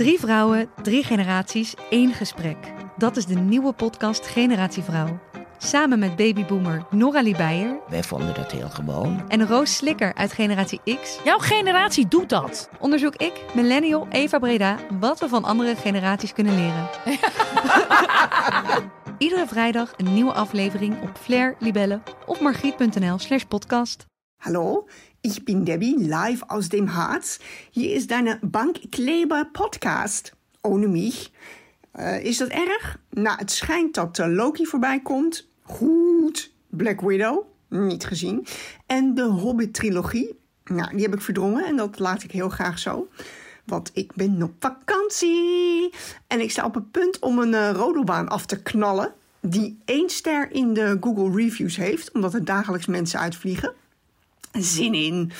Drie vrouwen, drie generaties, één gesprek. Dat is de nieuwe podcast Generatie Vrouw. Samen met babyboomer Nora Beijer Wij vonden dat heel gewoon. en Roos Slikker uit Generatie X Jouw generatie doet dat. onderzoek ik, millennial Eva Breda, wat we van andere generaties kunnen leren. Iedere vrijdag een nieuwe aflevering op Flair, Libelle of margriet.nl slash podcast. Hallo, ich bin Debbie, live aus dem Harz. Hier ist deine Bankkleber-Podcast. Ohne mich. Eh, is dat erg? Nou, het schijnt dat eh, Loki voorbij komt. Goed. Black Widow. Niet gezien. En de Hobbit-trilogie. Nou, die heb ik verdrongen en dat laat ik heel graag zo. Want ik ben op vakantie. En ik sta op het punt om een eh, rodelbaan af te knallen. Die één ster in de Google Reviews heeft. Omdat er dagelijks mensen uitvliegen zin in.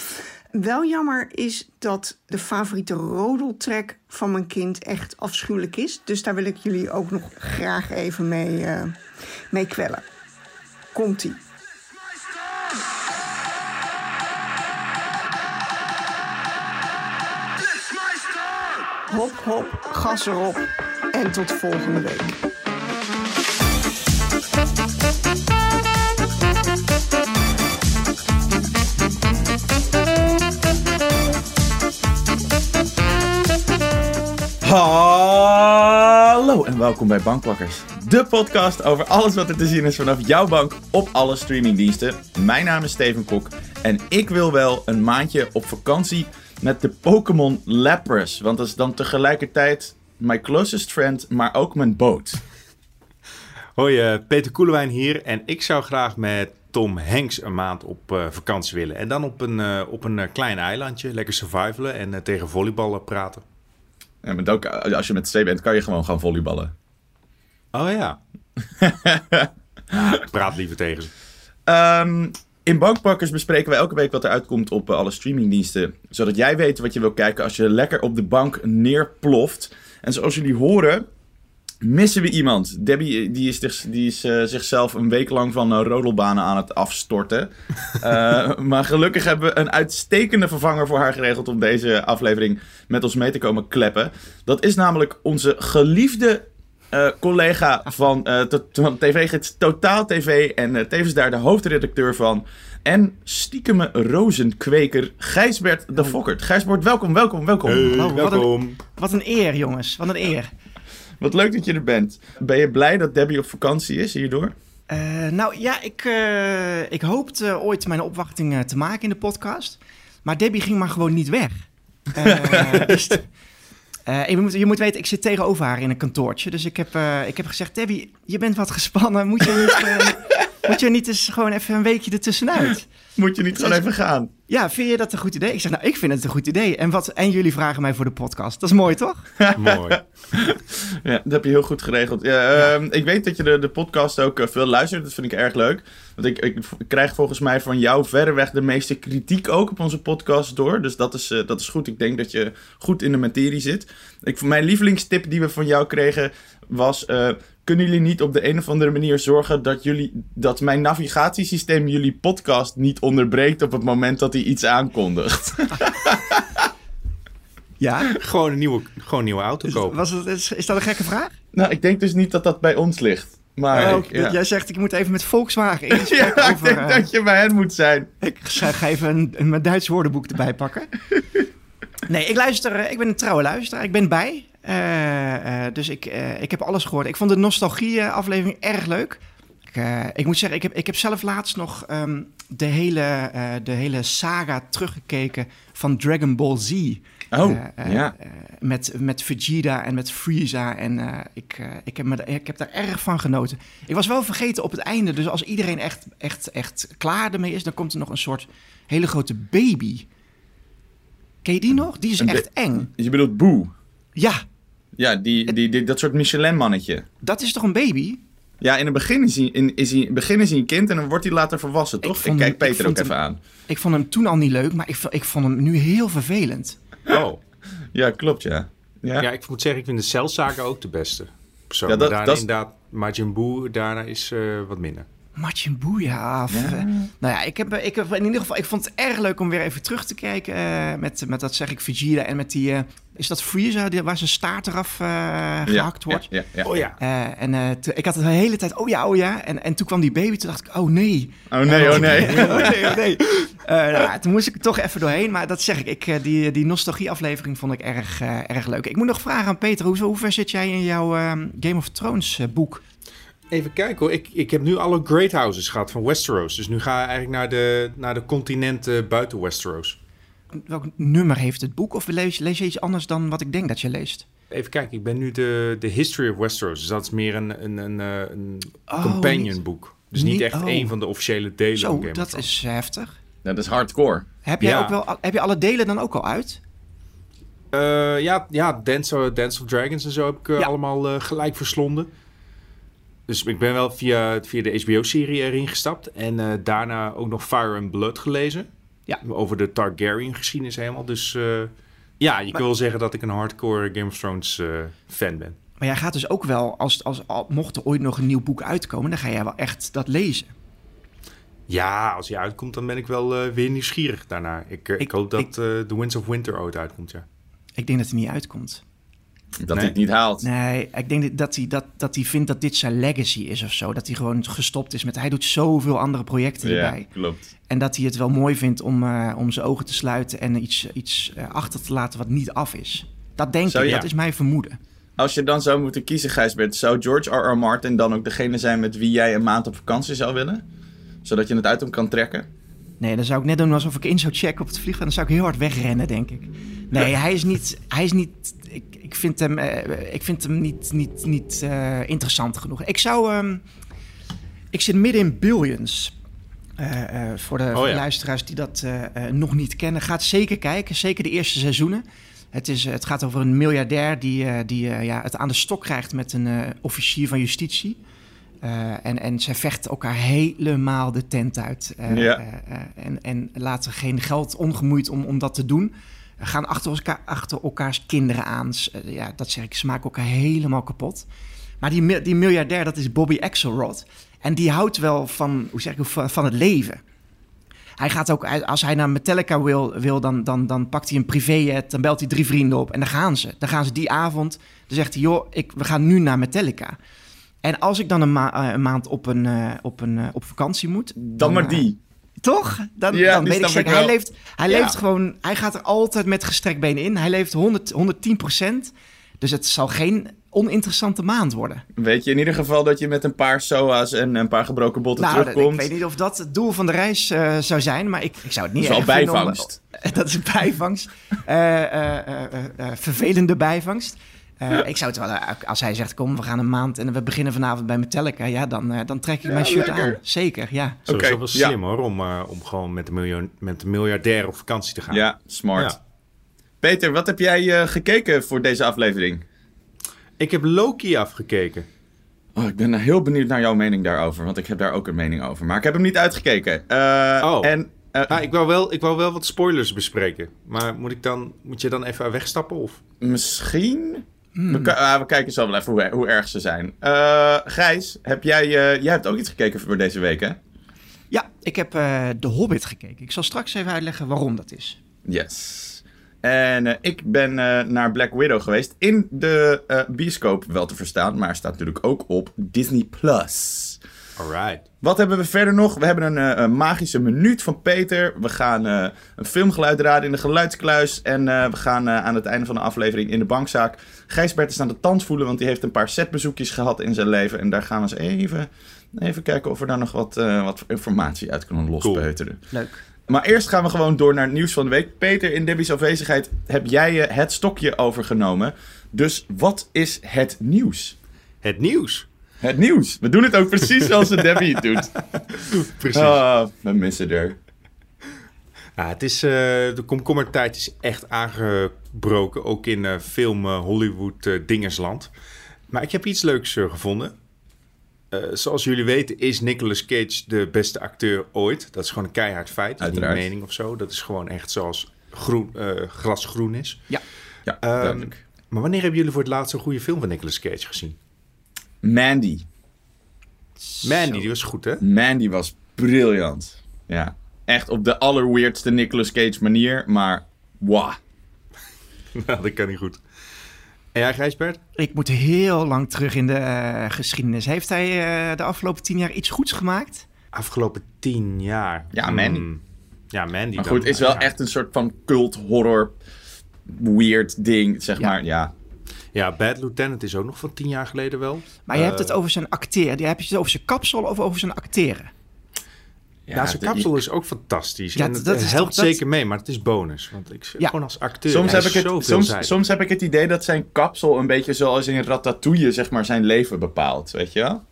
Wel jammer is dat de favoriete rodeltrack van mijn kind echt afschuwelijk is. Dus daar wil ik jullie ook nog graag even mee, eh, mee kwellen. Komt-ie. Hop, hop, gas erop. En tot volgende week. Hallo en welkom bij Bankpakkers, de podcast over alles wat er te zien is vanaf jouw bank op alle streamingdiensten. Mijn naam is Steven Kok en ik wil wel een maandje op vakantie met de Pokémon Lapras, want dat is dan tegelijkertijd my closest friend, maar ook mijn boot. Hoi, eh, Peter Koelewijn hier en ik zou graag met Tom Hanks een maand op eh, vakantie willen. En dan op een, eh, op een klein eilandje, lekker survivalen en tegen volleyballen praten. En met ook, als je met C bent, kan je gewoon gaan volleyballen. Oh ja. ja ik praat liever tegen ze. Ehm, in Bankpakkers bespreken wij elke week wat er uitkomt op eh, alle streamingdiensten. Zodat jij weet wat je wil kijken als je lekker op de bank neerploft. En zoals jullie horen, missen we iemand. Debbie eh, die is, die is eh, zichzelf een week lang van eh, rodelbanen aan het afstorten. Eh, maar gelukkig hebben we een uitstekende vervanger voor haar geregeld om deze aflevering met ons mee te komen kleppen. Dat is namelijk onze geliefde eh, collega van, eh, van TV-gids Totaal TV en tevens daar de hoofdredacteur van. En stiekeme rozenkweker Gijsbert de Fokkert. Gijsbert, welkom, welkom, welkom. Hey, wat een- welkom. Wat een eer, jongens. Wat een eer. Wat leuk dat je er bent. Ben je blij dat Debbie op vakantie is hierdoor? Eh, nou ja, ik, eh, ik hoopte ooit mijn opwachting eh, te maken in de podcast. Maar Debbie ging maar gewoon niet weg. Dus, je, moet, je moet weten, ik zit tegenover haar in een kantoortje. Dus ik heb, ik heb gezegd, Debbie, je bent wat gespannen. Moet je niet, moet je niet eens gewoon even een weekje ertussenuit? Moet je niet gewoon even gaan? Ja, vind je dat een goed idee? Ik zeg, nou, ik vind het een goed idee. En, wat, en jullie vragen mij voor de podcast. Dat is mooi, toch? Mooi. Ja, dat heb je heel goed geregeld. Ja, ehm, Ik weet dat je de, de podcast ook eh, veel luistert. Dat vind ik erg leuk. Want ik, ik, krijg volgens mij van jou verreweg de meeste kritiek ook op onze podcast door. Dus dat is, eh, dat is goed. Ik denk dat je goed in de materie zit. Ik, mijn lievelingstip die we van jou kregen was... kunnen jullie niet op de een of andere manier zorgen dat, jullie, dat mijn navigatiesysteem jullie podcast niet onderbreekt op het moment dat hij iets aankondigt? Ja. gewoon, een nieuwe, gewoon een nieuwe auto kopen. Was het, is, is dat een gekke vraag? nou, ik denk dus niet dat dat bij ons ligt. Maar Oh, ik- ja. Jij zegt, ik moet even met Volkswagen in gesprek Ja, ik over... denk eh, dat je bij hen moet zijn. Ik ga ga even een, een, mijn Duits woordenboek erbij pakken. Nee, ik luister. eh, Ik ben een trouwe luisteraar. Ik ben bij. Eh, eh, dus ik, eh, ik heb alles gehoord. Ik vond de nostalgie-aflevering erg leuk. Ik, ik moet zeggen, ik heb, ik heb zelf laatst nog ehm, de, hele, de hele saga teruggekeken van Dragon Ball Z. Oh, ja. met, met Vegeta en met Frieza. En ik, ik, heb me, ik heb daar erg van genoten. Ik was wel vergeten op het einde. Dus als iedereen echt, echt, echt klaar ermee is, dan komt er nog een soort hele grote baby. Ken je die nog? Die is echt eng. Je bedoelt Boe. Ja, Ja, die, die, die, dat soort Michelin-mannetje. dat is toch een baby? Ja, in het begin is, hij, in, is hij, in het begin is hij een kind en dan wordt hij later volwassen, toch? Ik, vond kijk hem- ik Peter ook even aan. Ik vond hem toen al niet leuk, maar ik, v- ik vond hem nu heel vervelend. Oh. Ja, klopt, ja. Ja, Ja, ik moet zeggen, ik vind de celzaken ook de beste. Persoonlijk. Ja, dat- daarna dat is- inderdaad, Majin Buu, daarna is eh, wat minder. Majin Buu, ja. of, Ja. nou ja, ik, heb, ik heb in ieder geval... Ik vond het erg leuk om weer even terug te kijken eh, met, met dat zeg ik Vegeta en met die... eh, is dat Freezer, die, waar zijn staart eraf eh, gehakt wordt? Ja, ja, ja. Oh ja. Eh, en eh, ik had het de hele tijd, oh ja, oh ja. En, en toen kwam die baby, toen dacht ik, oh nee. Oh nee, oh nee. oh nee, oh nee. Eh, nou, toen moest ik er toch even doorheen. Maar dat zeg ik, ik die, die nostalgie-aflevering vond ik erg, erg leuk. Ik moet nog vragen aan Peter, hoe, hoe ver zit jij in jouw ehm, Game of Thrones boek? Even kijken hoor. Ik, ik heb nu alle Great Houses gehad van Westeros. Dus nu ga ik eigenlijk naar de, naar de continenten buiten Westeros. Welk nummer heeft het boek? Of lees, lees je iets anders dan wat ik denk dat je leest? Even kijken, ik ben nu de, de History of Westeros. Dus dat is meer een, een, een, eh, een Oh, companion niet- boek. Dus niet niet- echt oh. een van de officiële delen van Zo, Game of dat Thrones. is heftig. Dat is hardcore. Heb, jij Ja. ook wel, heb je alle delen dan ook al uit? Eh, ja, ja Dance, Dance of Dragons en zo heb ik eh, Ja. allemaal eh, gelijk verslonden. Dus ik ben wel via, via de HBO-serie erin gestapt. En eh, daarna ook nog Fire and Blood gelezen. Ja. Over de Targaryen geschiedenis helemaal. Dus eh, ja, je kan wel zeggen dat ik een hardcore Game of Thrones eh, fan ben. Maar jij gaat dus ook wel, als, als, al- mocht er ooit nog een nieuw boek uitkomen, dan ga jij wel echt dat lezen. Ja, als hij uitkomt, dan ben ik wel weer nieuwsgierig daarna. Ik, ik, Ik- hoop dat ik- The Winds of Winter ooit uitkomt, ja. Ik denk dat hij niet uitkomt. Dat Nee. hij het niet haalt. Nee, ik denk dat hij, dat, dat hij vindt dat dit zijn legacy is of zo. Dat hij gewoon gestopt is met... Hij doet zoveel andere projecten Ja, erbij. klopt. En dat hij het wel mooi vindt om, eh, om zijn ogen te sluiten... en iets, iets eh, achter te laten wat niet af is. Dat denk ik, ja. dat is mijn vermoeden. Als je dan zou moeten kiezen, Gijsbert, zou George R.R. Martin dan ook degene zijn met wie jij een maand op vakantie zou willen? Zodat je het uit hem kan trekken? Nee, dan zou ik net doen alsof ik in zou checken op het vliegtuig. Dan zou ik heel hard wegrennen, denk ik. Nee, hij is niet... Hij is niet ik, ik vind hem, eh, ik vind hem niet, niet, niet eh, interessant genoeg. Ik zou... ehm, ik zit midden in Billions. Eh, voor de, voor de ja. luisteraars die dat nog niet kennen. Gaat zeker kijken. Zeker de eerste seizoenen. Het, is, het gaat over een miljardair die, die ja, het aan de stok krijgt met een officier van justitie. Eh, en, en zij vechten elkaar helemaal de tent uit. Eh, Ja. eh, en, en laten geen geld ongemoeid om, om dat te doen. Gaan achter, elkaar, achter elkaars kinderen aan. Ja, dat zeg ik, ze maken elkaar helemaal kapot. Maar die, die miljardair, dat is Bobby Axelrod. En die houdt wel van, hoe zeg ik, van, van het leven. Hij gaat ook, als hij naar Metallica wil, wil dan, dan, dan pakt hij een privéjet, dan belt hij drie vrienden op en dan gaan ze. Dan gaan ze die avond, dan zegt hij, joh, ik, we gaan nu naar Metallica. En als ik dan een, ma- eh, een maand op, een, eh, op, een, eh, op vakantie moet... Dan maar die. toch? Dan, Ja, dan weet ik zeker. Hij leeft, hij Ja. leeft gewoon, hij gaat er altijd met gestrekt benen in. Hij leeft 100, 110 procent. Dus het zal geen oninteressante maand worden. Weet je in ieder geval dat je met een paar SOA's en een paar gebroken botten Nou, terugkomt? ik weet niet of dat het doel van de reis zou zijn, maar ik, ik zou het niet Dat is wel om- bijvangst. dat is bijvangst. Vervelende bijvangst. Eh, Ik zou het wel, eh, als hij zegt, kom, we gaan een maand en we beginnen vanavond bij Metallica, ja, dan, eh, dan trek ik mijn shirt lekker. aan. Zeker, ja. Sowieso Oké, wel ja. slim hoor, om, eh, om gewoon met de, miljoen, met de miljardair op vakantie te gaan. Ja, smart. Ja. Peter, wat heb jij eh, gekeken voor deze aflevering? Ik heb Loki afgekeken. Oh, ik ben heel benieuwd naar jouw mening daarover, want ik heb daar ook een mening over. Maar ik heb hem niet uitgekeken. Eh, Oh. En eh, Ah, ik, wou wel, ik wou wel wat spoilers bespreken. Maar moet, ik dan, moet je dan even wegstappen? Of? misschien... Hmm. We, ah, we kijken zo wel even hoe, hoe erg ze zijn. Eh, Gijs, heb jij, eh, jij hebt ook iets gekeken voor deze week, hè? Ja, ik heb eh The Hobbit gekeken. Ik zal straks even uitleggen waarom dat is. Yes. En eh, ik ben eh, naar Black Widow geweest. In de eh, bioscoop wel te verstaan, maar staat natuurlijk ook op Disney Plus. Alright. Wat hebben we verder nog? We hebben een, eh, een magische minuut van Peter. We gaan eh, een filmgeluid raden in de geluidskluis. En eh, we gaan eh, aan het einde van de aflevering in de bankzaak Gijsbert is aan de tand voelen. Want die heeft een paar setbezoekjes gehad in zijn leven. En daar gaan we eens even, even kijken of we daar nog wat, eh, wat informatie uit kunnen lospeuteren. Leuk. Maar eerst gaan we gewoon door naar het nieuws van de week. Peter, in Debbie's afwezigheid heb jij het stokje overgenomen. Dus wat is het nieuws? Het nieuws. Het nieuws. We doen het ook precies zoals de Debbie het doet. Precies. Ah, we missen er. Ja, het is, eh, de komkommertijd is echt aangebroken. Ook in eh, film eh, Hollywood dingersland. Maar ik heb iets leuks gevonden. Zoals jullie weten is Nicolas Cage de beste acteur ooit. Dat is gewoon een keihard feit. Dat is niet een mening of zo. Dat is gewoon echt zoals groen, gras groen is. Ja, Ehm, duidelijk. Maar wanneer hebben jullie voor het laatst een goede film van Nicolas Cage gezien? Mandy. Mandy, die was goed, hè? Mandy was briljant. Ja, echt op de allerweirdste Nicolas Cage manier, maar wow. nou, dat kan niet goed. En jij, Gijsbert? Ik moet heel lang terug in de eh, geschiedenis. Heeft hij eh, de afgelopen tien jaar iets goeds gemaakt? Afgelopen tien jaar. Ja, Mandy. Hmm. Ja, Mandy. Maar dan. goed, is wel Ja. echt een soort van cult horror weird ding, zeg Ja. maar. Ja, Ja, Bad Lieutenant is ook nog van tien jaar geleden wel. Maar je hebt Eh, het over zijn acteren. Heb je het over zijn kapsel of over zijn acteren? Ja, zijn de- kapsel is ook fantastisch. Ja, en dat helpt toch- dat- zeker mee, maar het is bonus. Want ik Ja. gewoon als acteur. Soms heb, ik het, soms, soms heb ik het idee dat zijn kapsel een beetje zoals in Ratatouille, zeg maar, zijn leven bepaalt, weet je wel?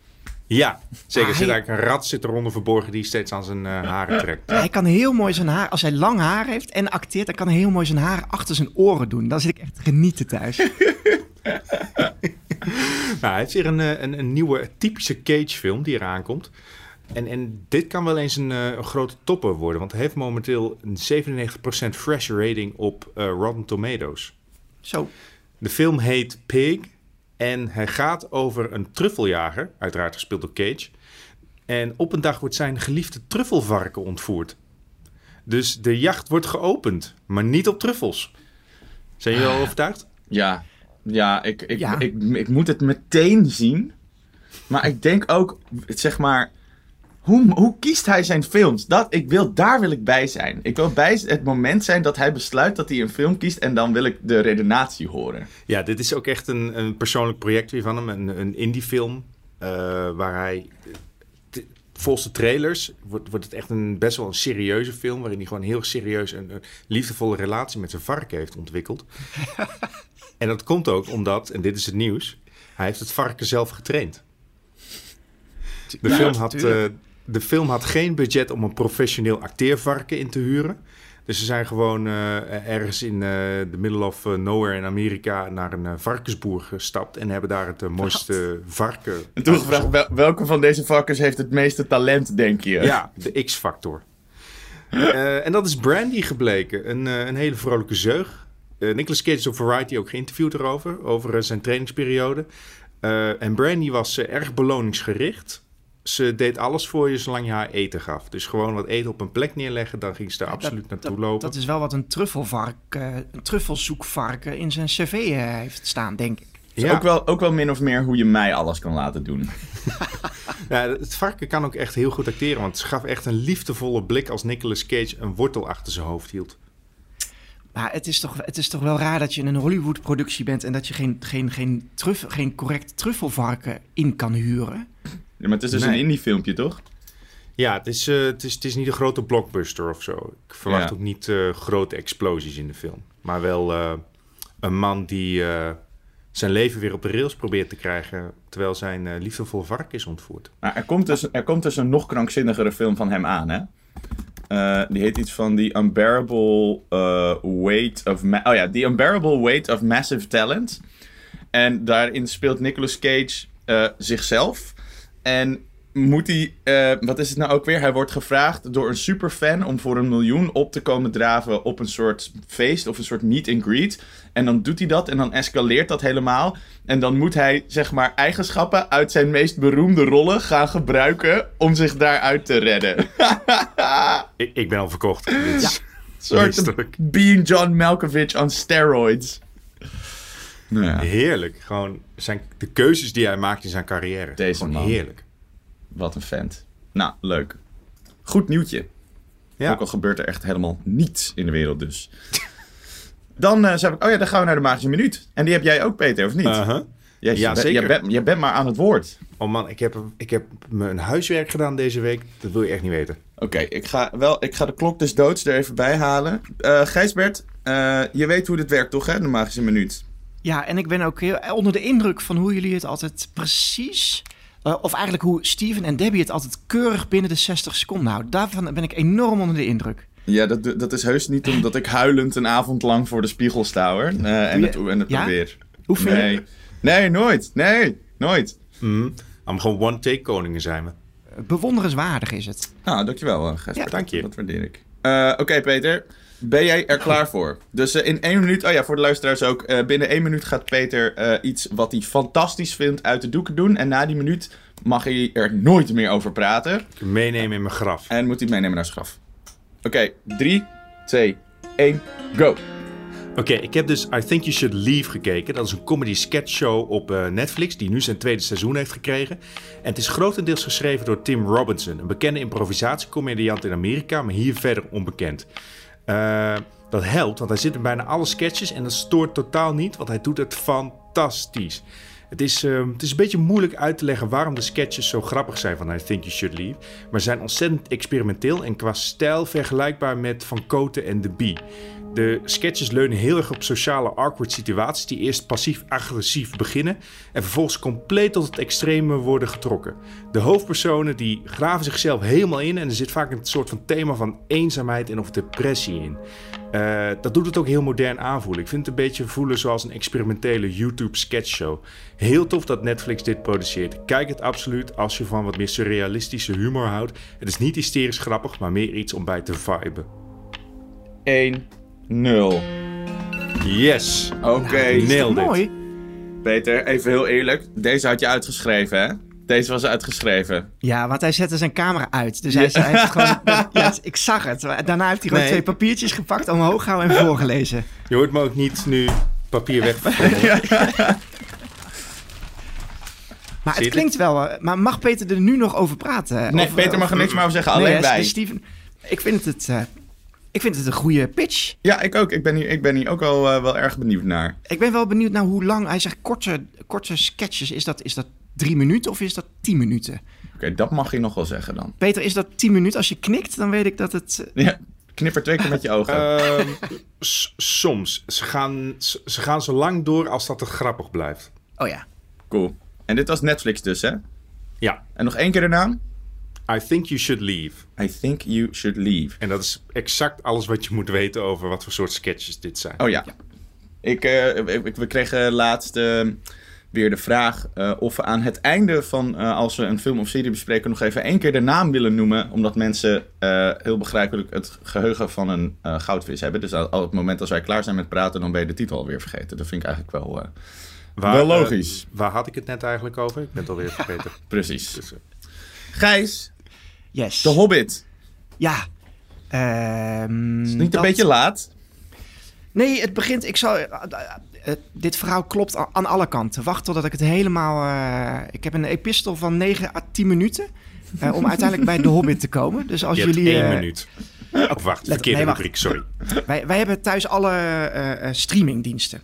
Ja, zeker. Er Ah, zit hij- eigenlijk een rat zit eronder verborgen die steeds aan zijn eh, haren trekt. Hij kan heel mooi zijn haar, als hij lang haar heeft en acteert, dan kan hij heel mooi zijn haar achter zijn oren doen. Dan zit ik echt te genieten thuis. Nou, hij heeft weer een, eh, een, een nieuwe typische Cage-film die eraan komt. En, en dit kan wel eens een, eh, een grote topper worden, want hij heeft momenteel een 97% fresh rating op eh, Rotten Tomatoes. Zo. De film heet Pig en hij gaat over een truffeljager, uiteraard gespeeld door Cage. En op een dag wordt zijn geliefde truffelvarken ontvoerd. Dus de jacht wordt geopend, maar niet op truffels. Zijn jullie al overtuigd? Ja, ja, ik, ik, Ja. Ik, ik, moet het meteen zien. Maar ik denk ook, zeg maar, hoe, hoe kiest hij zijn films? Dat, ik wil, daar wil ik bij zijn. Ik wil bij het moment zijn dat hij besluit dat hij een film kiest en dan wil ik de redenatie horen. Ja, dit is ook echt een, een persoonlijk project weer van hem. Een, een indie-film eh, waar hij... de trailers wordt, wordt het echt een best wel een serieuze film... waarin hij gewoon heel serieus een, een liefdevolle relatie met zijn varken heeft ontwikkeld. en dat komt ook omdat, en dit is het nieuws... hij heeft het varken zelf getraind. De, Ja, film, had, eh, de film had geen budget om een professioneel acteervarken in te huren... Dus ze zijn gewoon eh, ergens in eh the middle of eh, nowhere in Amerika naar een varkensboer gestapt en hebben daar het mooiste varken. En toen gevraagd, wel- welke van deze vakkers heeft het meeste talent, denk je? Ja, de X-factor. Eh, en dat is Brandy gebleken. Een, eh, een hele vrolijke zeug. Eh Nicolas Cage is op Variety ook geïnterviewd erover, over zijn trainingsperiode. Eh, en Brandy was erg beloningsgericht. Ze deed alles voor je zolang je haar eten gaf. Dus gewoon wat eten op een plek neerleggen, dan ging ze daar absoluut naartoe dat, lopen. Dat is wel wat een truffelvark, eh, een truffelzoekvarken in zijn cv eh, heeft staan, denk ik. Ja. ook, wel, ook wel min of meer hoe je mij alles kan laten doen. Ja, het varken kan ook echt heel goed acteren. Want ze gaf echt een liefdevolle blik als Nicolas Cage een wortel achter zijn hoofd hield. Maar het is toch, het is toch wel raar dat je in een Hollywood-productie bent en dat je geen, geen, geen, truff, geen correct truffelvarken in kan huren. Ja, maar het is dus Nee. een indie filmpje, toch? Ja, het is, eh, het, is, het is niet een grote blockbuster of zo. Ik verwacht Ja. ook niet eh, grote explosies in de film. Maar wel eh, een man die zijn leven weer op de rails probeert te krijgen... terwijl zijn liefdevolle varken is ontvoerd. Maar er komt, dus, er komt dus een nog krankzinnigere film van hem aan, hè? Die heet iets van The Unbearable Weight of... Ma- oh ja, The Unbearable Weight of Massive Talent. En daarin speelt Nicolas Cage zichzelf. En moet hij... eh, wat is het nou ook weer? Hij wordt gevraagd door een superfan om voor een miljoen op te komen draven op een soort feest of een soort meet and greet. En dan doet hij dat en dan escaleert dat helemaal. En dan moet hij, zeg maar, eigenschappen uit zijn meest beroemde rollen gaan gebruiken om zich daaruit te redden. Ik, ik ben al verkocht. Dit is Een soort. Being John Malkovich on steroids. Nou ja, Heerlijk. Gewoon zijn, de keuzes die hij maakt in zijn carrière. Deze Gewoon man. heerlijk. wat een vent. Nou, leuk. Goed nieuwtje. Ja. Ook al gebeurt er echt helemaal niets in de wereld dus. Dan uh, zei ik, oh ja, dan gaan we naar de magische minuut. En die heb jij ook, Peter, of niet? Uh-huh. Jezus, ja, je bent- zeker. Je bent, je bent maar aan het woord. Oh man, ik heb, ik heb mijn huiswerk gedaan deze week. Dat wil je echt niet weten. Oké, ik, ga wel, ik ga de klok des doods er even bij halen. Eh Gijsbert, eh, je weet hoe dit werkt toch, hè? De magische minuut. Ja, en ik ben ook heel onder de indruk van hoe jullie het altijd precies... eh, of eigenlijk hoe Steven en Debbie het altijd keurig binnen de 60 seconden houden. Daarvan ben ik enorm onder de indruk. Ja, dat, dat is heus niet omdat ik huilend een avond lang voor de spiegel sta, hoor. Eh, en, het, en het ja? probeer. Oefenen? Nee. nee, nooit. Nee, nooit. Mm. Om gewoon one-take koningen zijn we. Bewonderenswaardig is het. Nou, dankjewel, eh. Ja, dank je. Dat waardeer ik. Eh, Oké, Peter. Ben jij er klaar voor? Dus eh, in één minuut, oh ja, voor de luisteraars ook. eh, binnen één minuut gaat Peter eh, iets wat hij fantastisch vindt uit de doeken doen. En na die minuut mag hij er nooit meer over praten. Meenemen in mijn graf. En moet hij meenemen naar zijn graf. Oké, 3, 2, 1, go. Oké, ik heb dus I Think You Should Leave gekeken. Dat is een comedy sketch show op Netflix die nu zijn tweede seizoen heeft gekregen. En het is grotendeels geschreven door Tim Robinson, een bekende improvisatiecomediant in Amerika, maar hier verder onbekend. Eh, dat helpt, want hij zit in bijna alle sketches en dat stoort totaal niet, want hij doet het fantastisch. Het is, eh, het is een beetje moeilijk uit te leggen waarom de sketches zo grappig zijn van I Think You Should Leave. Maar zijn ontzettend experimenteel en qua stijl vergelijkbaar met Van Koten en The Bee. De sketches leunen heel erg op sociale awkward situaties die eerst passief-agressief beginnen en vervolgens compleet tot het extreme worden getrokken. De hoofdpersonen die graven zichzelf helemaal in en er zit vaak een soort van thema van eenzaamheid en of depressie in. Eh, dat doet het ook heel modern aanvoelen. Ik vind het een beetje voelen zoals een experimentele YouTube sketchshow. Heel tof dat Netflix dit produceert. Kijk het absoluut als je van wat meer surrealistische humor houdt. Het is niet hysterisch grappig, maar meer iets om bij te viben. 1, 0. Yes! Oké, Nailed it. Mooi. Peter, even heel eerlijk. Deze had je uitgeschreven, hè? Deze was uitgeschreven. Ja, want hij zette zijn camera uit. Dus hij, hij heeft gewoon... Ja, ik zag het. Daarna heeft hij gewoon Nee. twee papiertjes gepakt, omhoog gehouden en voorgelezen. Je hoort me ook niet nu papier weg. Maar Zie het klinkt wel... eh, Maar mag Peter er nu nog over praten? Nee, Of, Peter of- mag er niks meer over zeggen, alleen Nee, wij. Steven, ik vind het... eh, ik vind het een goede pitch. Ja, ik ook. Ik ben hier, ik ben hier ook wel, eh, wel erg benieuwd naar. Ik ben wel benieuwd naar hoe lang... Hij zegt korte, korte sketches. Is dat, is dat drie minuten of is dat tien minuten? Oké, dat mag je nog wel zeggen dan. Peter, is dat tien minuten? Als je knikt, dan weet ik dat het... eh, Ja, knipper twee keer met je ogen. Ehm, soms. Ze gaan, ze ze gaan zo lang door als dat het grappig blijft. Oh ja. Cool. En dit was Netflix dus, hè? Ja. En nog één keer de naam? I think you should leave. I think you should leave. En dat is exact alles wat je moet weten over wat voor soort sketches dit zijn. Oh ja. Ik, eh, we kregen laatst eh, weer de vraag eh, of we aan het einde van als we een film of serie bespreken nog even één keer de naam willen noemen. Omdat mensen heel begrijpelijk het geheugen van een goudvis hebben. Dus al, al het moment als wij klaar zijn met praten, dan ben je de titel alweer vergeten. Dat vind ik eigenlijk wel, Waar, wel logisch. waar had ik het net eigenlijk over? Ik ben het alweer vergeten. Precies. Dus, Gijs, Yes. de Hobbit. Ja. Ehm, Is het niet een beetje laat? Nee, het begint. Ik zal. eh, eh, dit verhaal klopt aan, aan alle kanten. Wacht totdat ik het helemaal. eh, ik heb een epistel van 9 à 10 minuten. eh, om uiteindelijk bij de Hobbit te komen. Dus als je hebt jullie. één eh, minuut. Of wacht, verkeerde nee, rubriek, sorry. wij, wij hebben thuis alle eh, eh, streamingdiensten.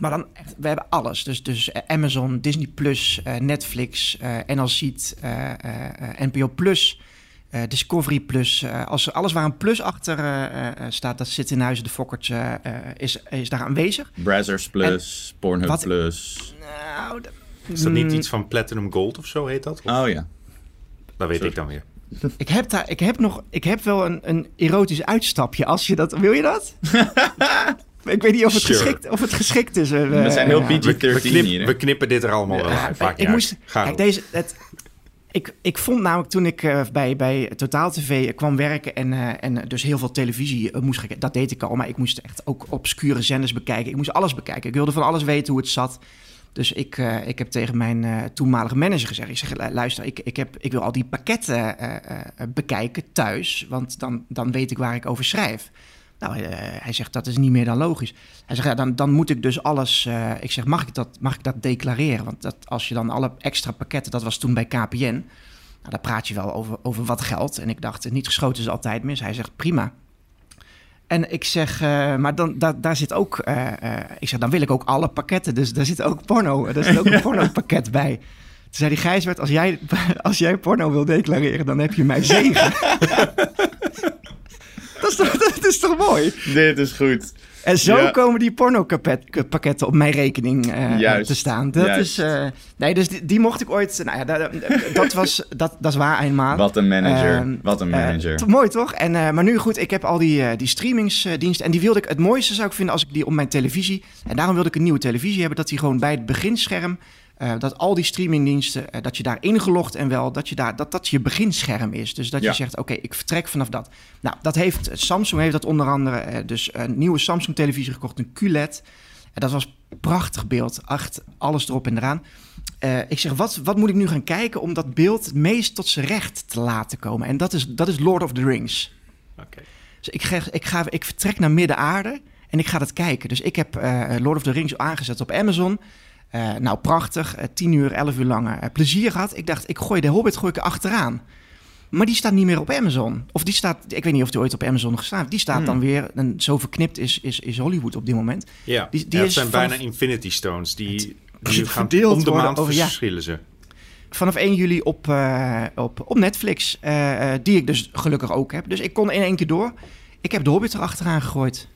Maar dan echt, we hebben alles. Dus, dus eh, Amazon, Disney Plus, eh, Netflix, eh eh, eh, eh, NPO Plus, eh, Discovery Plus. eh, als, alles waar een plus achter eh, eh, eh, staat, dat zit in huizen de Fokkert, is, is daar aanwezig. Brazzers Plus, Pornhub wat- Plus. Nou, Is dat niet Mm, iets van Platinum Gold of zo heet dat? Of- Oh ja. dat weet sorry. ik dan weer. Ik heb, daar, ik heb nog, ik heb wel een, een erotisch uitstapje. Als je dat, wil je dat? ik weet niet of het, Sure. geschikt, of het geschikt is. eh, We zijn heel ja. PG-13 We, knip- knippen dit er allemaal wel uit. Maakt ik moest, kijk, deze, het, ik, ik vond namelijk toen ik eh, bij, bij Totaal TV kwam werken en, eh, en dus heel veel televisie eh, moest kijken, dat deed ik al, maar ik moest echt ook obscure zenders bekijken. Ik moest alles bekijken. Ik wilde van alles weten hoe het zat. Dus ik, eh, ik heb tegen mijn eh, toenmalige manager gezegd: ik zeg, "Lu- luister, ik, ik, heb, ik wil al die pakketten eh, eh, bekijken thuis, want dan, dan weet ik waar ik over schrijf. Nou, eh, hij zegt dat is niet meer dan logisch. Hij zegt ja, dan, dan moet ik dus alles. eh, ik zeg mag ik dat, mag ik dat declareren? Want dat, als je dan alle extra pakketten, dat was toen bij KPN. Nou, daar praat je wel over, over wat geld. En ik dacht, niet geschoten is altijd mis. Hij zegt prima. En ik zeg, eh, maar dan, da- daar zit ook, ik zeg, dan wil ik ook alle pakketten. Dus daar zit ook porno, daar zit ook een porno-pakket bij. Toen zei die Gijsbert, als jij, als jij porno wil declareren, dan heb je mij zegen. dat, is toch, dat is toch mooi? Dit is goed. En zo Ja. komen die pornopakketten op mijn rekening eh, Juist. te staan. Dat Juist. is, eh, nee, dus die, die mocht ik ooit, nou ja, dat, dat was, dat, dat is waar eenmaal. Wat een manager. Ehm, Wat een Eh, manager. mooi toch? En, eh, maar nu goed, ik heb al die, eh die streamingsdiensten. En die wilde ik, het mooiste zou ik vinden als ik die op mijn televisie. En daarom wilde ik een nieuwe televisie hebben. Dat die gewoon bij het beginscherm eh, dat al die streamingdiensten, eh, dat je daar ingelogd en wel, dat je daar, dat dat je beginscherm is. Dus dat Ja. je zegt, oké, ik vertrek vanaf dat. Nou, dat heeft, Samsung heeft dat onder andere, eh, dus een nieuwe Samsung televisie gekocht, een QLED. En dat was prachtig beeld, echt alles erop en eraan. Eh, ik zeg, wat, wat moet ik nu gaan kijken om dat beeld het meest tot zijn recht te laten komen? En dat is, dat is Lord of the Rings. Oké. Dus ik, ga, ik, ga, ik vertrek naar Midden-Aarde en ik ga dat kijken. Dus ik heb eh, Lord of the Rings aangezet op Amazon. Eh, nou, prachtig. eh 10 uur, 11 uur lang eh, plezier gehad. Ik dacht, ik gooi de Hobbit gooi ik er achteraan. Maar die staat niet meer op Amazon. Of die staat, ik weet niet of die ooit op Amazon gestaan. Die staat Hmm. dan weer, en zo verknipt is, is, is Hollywood op dit moment. Ja, Die- die ja, het is zijn vanaf- bijna Infinity Stones. Die, die gaan verdeeld om de maand over- ja. verschillen ze. Vanaf 1 juli op, eh, op, op Netflix. eh, eh, die ik dus gelukkig ook heb. Dus ik kon in één keer door. Ik heb de Hobbit er achteraan gegooid.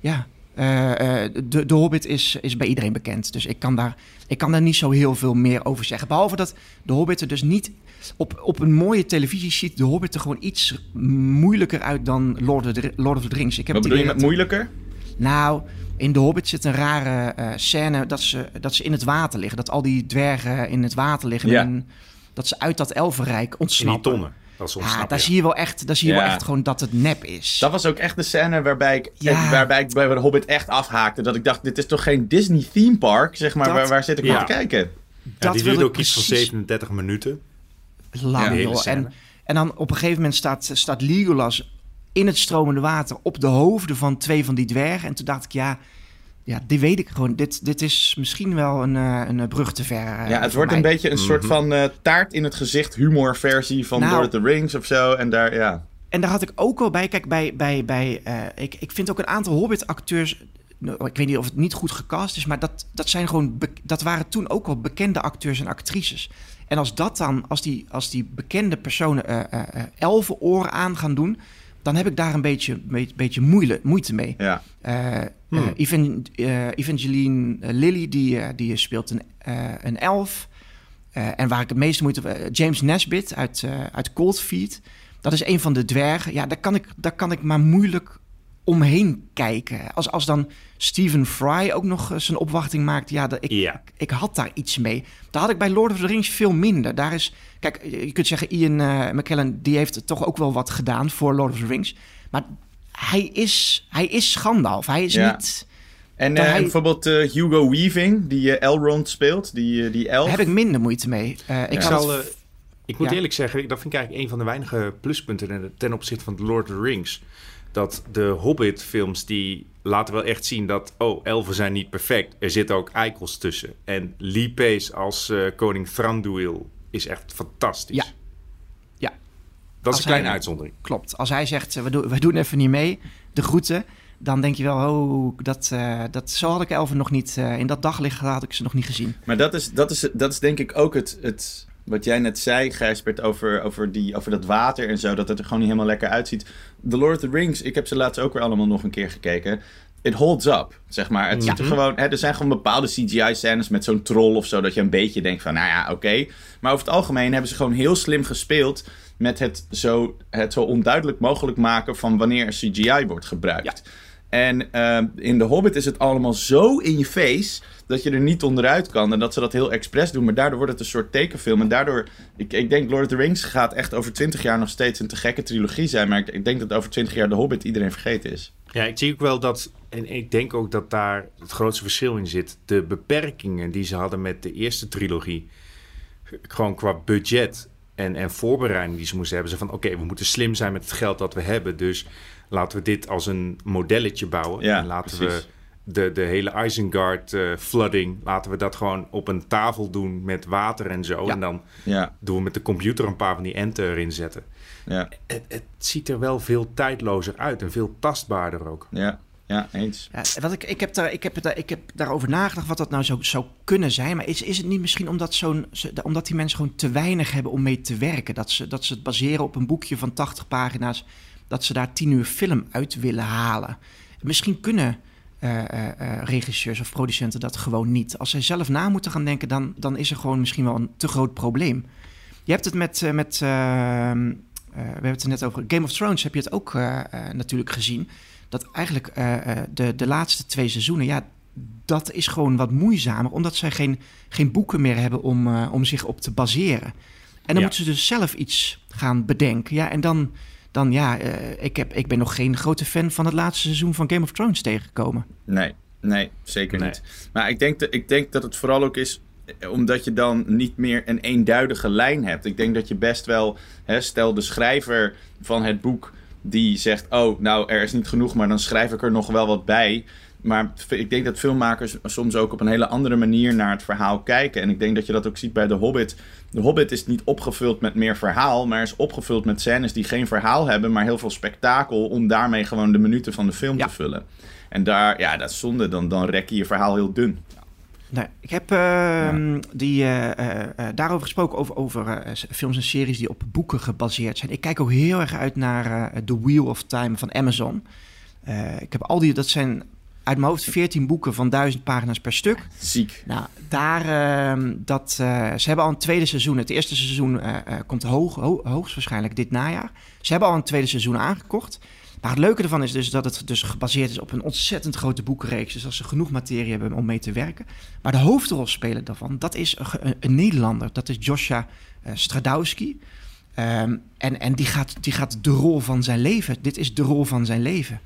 Ja. Eh, eh, de, de Hobbit is, is bij iedereen bekend. Dus ik kan, daar, ik kan daar niet zo heel veel meer over zeggen. Behalve dat de Hobbit er dus niet... Op, op een mooie televisie ziet de Hobbit er gewoon iets moeilijker uit dan Lord of the, Lord of the Rings. Ik heb Wat het bedoel je met moeilijker? nou, in The Hobbit zit een rare eh, scène dat ze, dat ze in het water liggen. Dat al die dwergen in het water liggen. Ja. En dat ze uit dat elfenrijk In die ontsnappen. tonnen. Dat daar ja. zie je wel echt, daar zie je Ja. wel echt gewoon dat het nep is. Dat was ook echt de scène waarbij ik, Ja. waarbij ik bij de Hobbit echt afhaakte. Dat ik dacht, dit is toch geen Disney theme park? Zeg maar, Dat- waar, waar zit ik Ja. naar te kijken? Ja, dat die wil duurde ik ook iets van precies 37 minuten. lang, joh. En, en dan op een gegeven moment staat, staat Legolas in het stromende water op de hoofden van twee van die dwergen. En toen dacht ik, ja, ja dit weet ik gewoon. Dit, dit is misschien wel een, eh, een brug te ver. eh, Ja, het wordt een beetje een soort Mhm. van eh, taart in het gezicht humor versie van Nou. Lord of the Rings of zo. En daar, ja. En daar had ik ook wel bij. Kijk, bij. bij, bij eh, ik, ik vind ook een aantal Hobbit-acteurs. nou, Ik weet niet of het niet goed gecast is, maar dat, dat zijn gewoon. dat waren toen ook wel bekende acteurs en actrices. En als dat dan, als die, als die bekende personen eh eh, eh, elfenoren aan gaan doen, dan heb ik daar een beetje, beetje, beetje moeile, moeite mee. ja. Hmm. Eh, Evangeline eh, Lilly, die, die speelt een, een elf. En waar ik het meeste moeite... James Nesbitt uit, uit Cold Feet. Dat is een van de dwergen. Ja, daar kan ik, daar kan ik maar moeilijk omheen kijken. Als, als dan Stephen Fry ook nog zijn opwachting maakt... Ja, dat, ik, Ja. ik had daar iets mee. Daar had ik bij Lord of the Rings veel minder. Daar is... Kijk, je kunt zeggen, Ian McKellen... die heeft toch ook wel wat gedaan voor Lord of the Rings. Maar hij is, hij is Gandalf. Hij is Ja. niet... En eh, hij- bijvoorbeeld eh, Hugo Weaving, die eh, Elrond speelt, die, die elf. Daar heb ik minder moeite mee. Eh, ik zal, ik moet Ja. eerlijk zeggen, dat vind ik eigenlijk een van de weinige pluspunten ten- ten opzichte van The Lord of the Rings. Dat de Hobbit-films die laten wel echt zien dat, oh, elfen zijn niet perfect. Er zitten ook eikels tussen. En Lee Pace als eh, koning Thranduil is echt fantastisch. Ja. Dat is een kleine hij- uitzondering. Klopt. Als hij zegt, eh, we, doen, we doen even niet mee, de groeten... dan denk je wel, oh, dat, eh, dat, zo had ik elfen nog niet... eh, in dat daglicht had ik ze nog niet gezien. Maar dat is, dat is, dat is denk ik ook het, het wat jij net zei, Gijsbert, over, over, die, over dat water en zo. Dat het er gewoon niet helemaal lekker uitziet. The Lord of the Rings, ik heb ze laatst ook weer allemaal nog een keer gekeken. It holds up, zeg maar. Het ziet er gewoon, hè, er zijn gewoon bepaalde CGI-scènes met zo'n troll of zo. Dat je een beetje denkt van, nou ja, oké. Maar over het algemeen hebben ze gewoon heel slim gespeeld. Met het zo, het zo onduidelijk mogelijk maken van wanneer er CGI wordt gebruikt. En eh, in The Hobbit is het allemaal zo in je face dat je er niet onderuit kan. En dat ze dat heel expres doen. Maar daardoor wordt het een soort tekenfilm. En daardoor, ik, ik denk Lord of the Rings gaat echt over twintig jaar nog steeds een te gekke trilogie zijn. Maar ik, ik denk dat over twintig jaar The Hobbit iedereen vergeten is. Ja, ik zie ook wel dat, en ik denk ook dat daar het grootste verschil in zit. De beperkingen die ze hadden met de eerste trilogie, gewoon qua budget en, en voorbereiding die ze moesten hebben. Ze van, oké, we moeten slim zijn met het geld dat we hebben. Dus laten we dit als een modelletje bouwen. Ja, en laten precies. we de, de hele Isengard eh, flooding, laten we dat gewoon op een tafel doen met water en zo. Ja. En dan Ja, doen we met de computer een paar van die enter erin zetten. ja, Het, het ziet er wel veel tijdlozer uit en veel tastbaarder ook. ja, ja, eens. Ja, wat ik, ik, heb daar, ik, heb daar, ik heb daarover nagedacht wat dat nou zou, zou kunnen zijn. Maar is, is het niet misschien omdat, zo'n, omdat die mensen gewoon te weinig hebben om mee te werken? Dat ze, dat ze het baseren op een boekje van 80 pagina's. Dat ze daar 10 uur film uit willen halen. Misschien kunnen eh, eh, eh, regisseurs of producenten dat gewoon niet. Als zij zelf na moeten gaan denken, dan, dan is er gewoon misschien wel een te groot probleem. Je hebt het met. met ehm, eh, we hebben het net over. Game of Thrones heb je het ook natuurlijk gezien. Dat eigenlijk eh, eh, de, de laatste twee seizoenen. Ja, dat is gewoon wat moeizamer, omdat zij geen, geen boeken meer hebben om, eh, om zich op te baseren. En dan Ja. moeten ze dus zelf iets gaan bedenken. Ja, en dan, dan ja, eh, ik, heb, ik ben nog geen grote fan van het laatste seizoen van Game of Thrones tegengekomen. Nee, nee, zeker Nee. niet. Maar ik denk, dat, ik denk dat het vooral ook is omdat je dan niet meer een eenduidige lijn hebt. Ik denk dat je best wel, hè, stel de schrijver van het boek die zegt: Oh, nou er is niet genoeg, maar dan schrijf ik er nog wel wat bij. Maar ik denk dat filmmakers soms ook op een hele andere manier naar het verhaal kijken. En ik denk dat je dat ook ziet bij The Hobbit. The Hobbit is niet opgevuld met meer verhaal, maar is opgevuld met scènes die geen verhaal hebben, maar heel veel spektakel om daarmee gewoon de minuten van de film Ja. te vullen. En daar, ja, dat is zonde. Dan, dan rek je je verhaal heel dun. Nee, ik heb ehm, die, eh, eh, eh, daarover gesproken, over, over films en series die op boeken gebaseerd zijn. Ik kijk ook heel erg uit naar The Wheel of Time van Amazon. Ik heb al die, dat zijn uit mijn hoofd 14 boeken van 1000 pagina's per stuk. Ziek. Nou, daar, ehm, dat, ze hebben al een tweede seizoen. Het eerste seizoen komt hoog, ho- dit najaar. Ze hebben al een tweede seizoen aangekocht. Maar het leuke ervan is dus dat het dus gebaseerd is op een ontzettend grote boekenreeks. Dus dat ze genoeg materie hebben om mee te werken. Maar de hoofdrolspeler daarvan, dat is een, Nederlander. Dat is Josja eh, Stradowski. Ehm, en en die, gaat, die gaat de rol van zijn leven. Dit is de rol van zijn leven.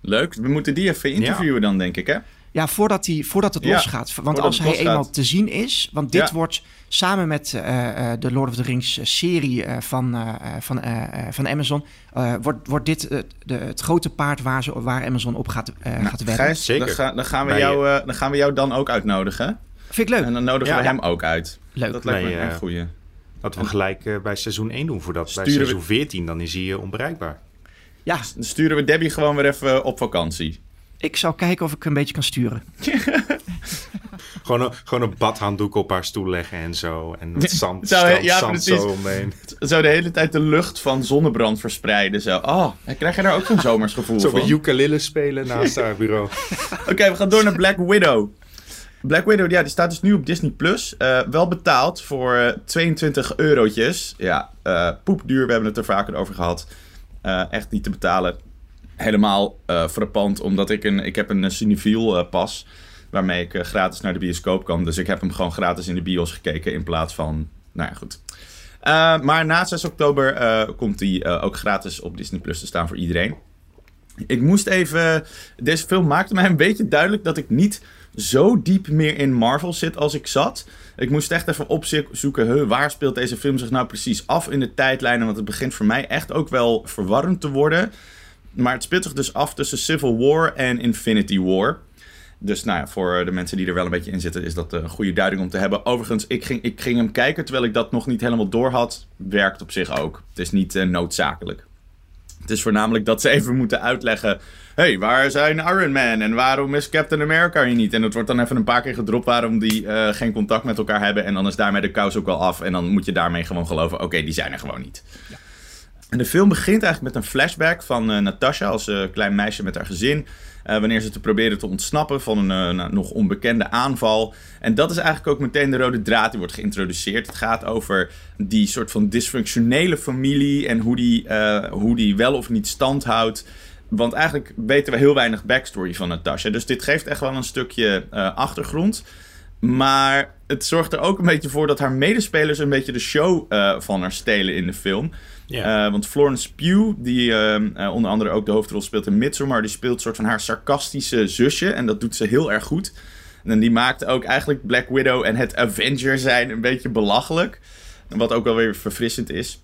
Leuk. We moeten die even interviewen dan, denk ik, hè? Ja, voordat, die, voordat het Ja, losgaat. Want voordat als hij losgaat. eenmaal te zien is... Want dit Ja. wordt samen met eh, eh, de Lord of the Rings serie eh, van, eh, eh, van, eh, eh, van Amazon... eh, wordt, wordt dit de, het grote paard waar, ze, waar Amazon op gaat, eh gaat. Nou, Gijs, Zeker. Dan, ga- dan, gaan we Bij jou, eh, dan gaan we jou dan ook uitnodigen. Vind ik leuk. En dan nodigen Ja. we hem ook uit. Leuk. Dat lijkt me een echt goeie. Laten we gelijk bij seizoen 1 doen. Voordat bij Sturen we- seizoen 14, dan is hij onbereikbaar. Ja, Dan sturen we Debbie gewoon weer even op vakantie. Ik zal kijken of ik een beetje kan sturen. Gewoon een, gewoon een badhanddoek op haar stoel leggen en zo. En wat zand, Zou- strand, ja, zand precies. zo omheen. Zo de hele tijd de lucht van zonnebrand verspreiden. Zo. Oh, krijg je daar ook zo'n zomersgevoel Zo van? met ukulele spelen naast haar bureau. Oké, we gaan door naar Black Widow. Black Widow, ja, die staat dus nu op Disney+. Plus. Eh, wel betaald voor eh, 22 eurotjes. Ja, eh, poepduur, we hebben het er vaker over gehad. Eh, echt niet te betalen. Helemaal eh frappant, omdat ik een... Ik heb een Cinefiel eh, pas, waarmee ik eh, gratis naar de bioscoop kan. Dus ik heb hem gewoon gratis in de bios gekeken in plaats van... Nou ja, goed. Eh, maar na 6 oktober eh, komt hij eh, ook gratis op Disney Plus te staan voor iedereen. Ik moest even. Deze film maakte mij een beetje duidelijk dat ik niet zo diep meer in Marvel zit als ik zat. Ik moest echt even opzoeken, huh, waar speelt deze film zich nou precies af in de tijdlijnen? Want het begint voor mij echt ook wel verwarrend te worden. Maar het speelt dus af tussen Civil War en Infinity War. Dus nou ja, voor de mensen die er wel een beetje in zitten, is dat een goede duiding om te hebben. Overigens, ik ging, ik ging hem kijken terwijl ik dat nog niet helemaal door had. Werkt op zich ook. Het is niet eh, noodzakelijk. Het is voornamelijk dat ze even moeten uitleggen. hey, waar zijn Iron Man en waarom is Captain America hier niet? En het wordt dan even een paar keer gedropt waarom die eh, geen contact met elkaar hebben. En dan is daarmee de kous ook wel af. En dan moet je daarmee gewoon geloven: oké, die zijn er gewoon niet. En de film begint eigenlijk met een flashback van eh, Natasha als eh, klein meisje met haar gezin. eh, wanneer ze te proberen te ontsnappen van een nou, nog onbekende aanval. En dat is eigenlijk ook meteen de rode draad die wordt geïntroduceerd. Het gaat over die soort van dysfunctionele familie en hoe die, hoe die wel of niet stand houdt. Want eigenlijk weten we heel weinig backstory van Natasha. Dus dit geeft echt wel een stukje achtergrond. Maar het zorgt er ook een beetje voor dat haar medespelers een beetje de show van haar stelen in de film. Eh, want Florence Pugh, die ehm, eh, onder andere ook de hoofdrol speelt in Midsommar, die speelt een soort van haar sarcastische zusje. En dat doet ze heel erg goed. En die maakt ook eigenlijk Black Widow en het Avenger zijn een beetje belachelijk. Wat ook wel weer verfrissend is.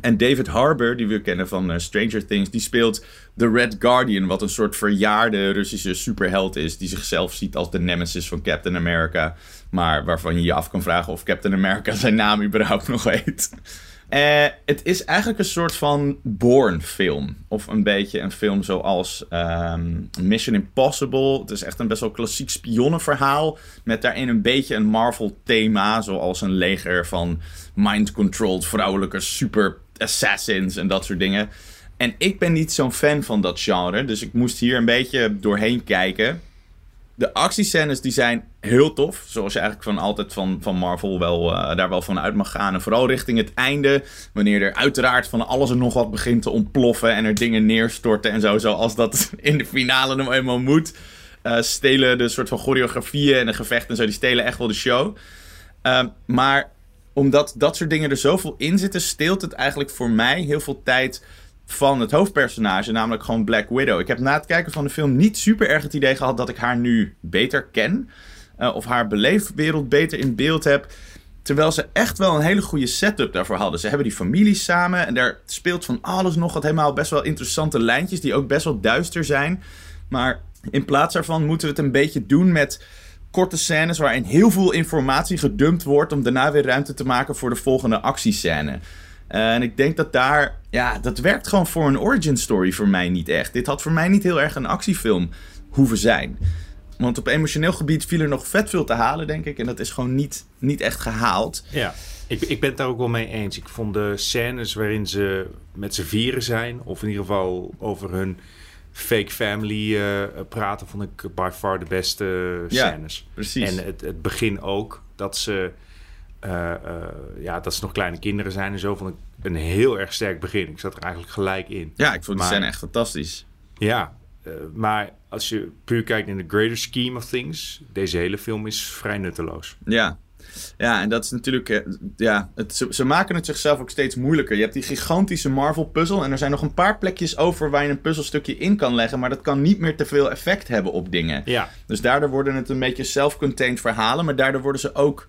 En David Harbour, die we kennen van eh, Stranger Things, die speelt de Red Guardian, wat een soort verjaarde Russische superheld is, die zichzelf ziet als de nemesis van Captain America, maar waarvan je je af kan vragen of Captain America zijn naam überhaupt nog weet. Eh, het is eigenlijk een soort van Bourne-film. Of een beetje een film zoals ehm, Mission Impossible. Het is echt een best wel klassiek spionnenverhaal. Met daarin een beetje een Marvel-thema. Zoals een leger van mind-controlled vrouwelijke super assassins en dat soort dingen. En ik ben niet zo'n fan van dat genre. Dus ik moest hier een beetje doorheen kijken. De actiescènes die zijn heel tof. Zoals je eigenlijk van altijd van, van Marvel wel, eh, daar wel van uit mag gaan. En vooral richting het einde. Wanneer er uiteraard van alles en nog wat begint te ontploffen. En er dingen neerstorten en zo. Zoals dat in de finale nou eenmaal moet. eh, stelen de soort van choreografieën en de gevechten en zo. Die stelen echt wel de show. Ehm, maar omdat dat soort dingen er zoveel in zitten, steelt het eigenlijk voor mij heel veel tijd van het hoofdpersonage, namelijk gewoon Black Widow. Ik heb na het kijken van de film niet super erg het idee gehad dat ik haar nu beter ken. Uh, of haar beleefwereld beter in beeld heb. Terwijl ze echt wel een hele goede setup daarvoor hadden. Ze hebben die familie samen en daar speelt van alles nog wat helemaal best wel interessante lijntjes die ook best wel duister zijn. Maar in plaats daarvan moeten we het een beetje doen met korte scènes waarin heel veel informatie gedumpt wordt om daarna weer ruimte te maken voor de volgende actiescène. En ik denk dat daar, ja, dat werkt gewoon voor een origin story voor mij niet echt. Dit had voor mij niet heel erg een actiefilm hoeven zijn. Want op emotioneel gebied viel er nog vet veel te halen, denk ik. En dat is gewoon niet, niet echt gehaald. Ja, ik, ik ben het daar ook wel mee eens. Ik vond de scènes waarin ze met z'n vieren zijn, of in ieder geval over hun fake family uh, praten, vond ik by far de beste scènes. Ja, precies. En het, het begin ook, dat ze, uh, uh, ja, dat ze nog kleine kinderen zijn en zo, vond ik een heel erg sterk begin. Ik zat er eigenlijk gelijk in. Ja, ik vond die scène echt fantastisch. Ja, maar als je puur kijkt in de greater scheme of things, deze hele film is vrij nutteloos. Ja, ja, en dat is natuurlijk. eh, Ja, het, ze, ze maken het zichzelf ook steeds moeilijker. Je hebt die gigantische Marvel-puzzel. En er zijn nog een paar plekjes over waar je een puzzelstukje in kan leggen. Maar dat kan niet meer te veel effect hebben op dingen. Ja. Dus daardoor worden het een beetje self-contained verhalen. Maar daardoor worden ze ook.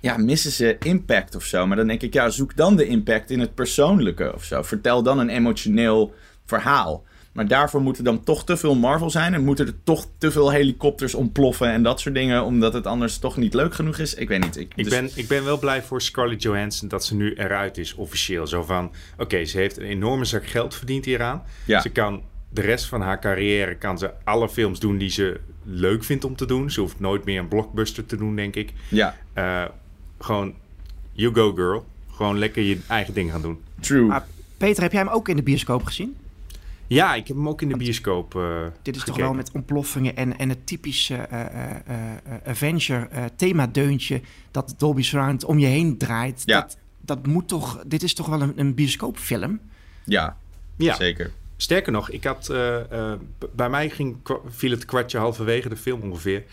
Ja, missen ze impact of zo. Maar dan denk ik, ja, zoek dan de impact in het persoonlijke of zo. Vertel dan een emotioneel verhaal. Maar daarvoor moeten dan toch te veel Marvel zijn. En moeten er toch te veel helikopters ontploffen en dat soort dingen. Omdat het anders toch niet leuk genoeg is. Ik weet niet. Ik, Ik, dus- ben, ik ben wel blij voor Scarlett Johansson dat ze nu eruit is, officieel. Zo van, oké, ze heeft een enorme zak geld verdiend hieraan. Ja. Ze kan de rest van haar carrière, kan ze alle films doen die ze leuk vindt om te doen. Ze hoeft nooit meer een blockbuster te doen, denk ik. Ja, Eh, gewoon, you go girl. Gewoon lekker je eigen ding gaan doen. true. Maar Peter, heb jij hem ook in de bioscoop gezien? Ja, ik heb hem ook in de bioscoop eh Dit is toch wel met ontploffingen en, en het typische eh, eh, eh, eh, Avenger eh, themadeuntje dat Dolby Surround om je heen draait. Ja. Dat, dat moet toch, dit is toch wel een, een bioscoopfilm? Ja, Ja, zeker. Sterker nog, ik had, eh, eh, bij mij ging, viel het kwartje halverwege de film ongeveer.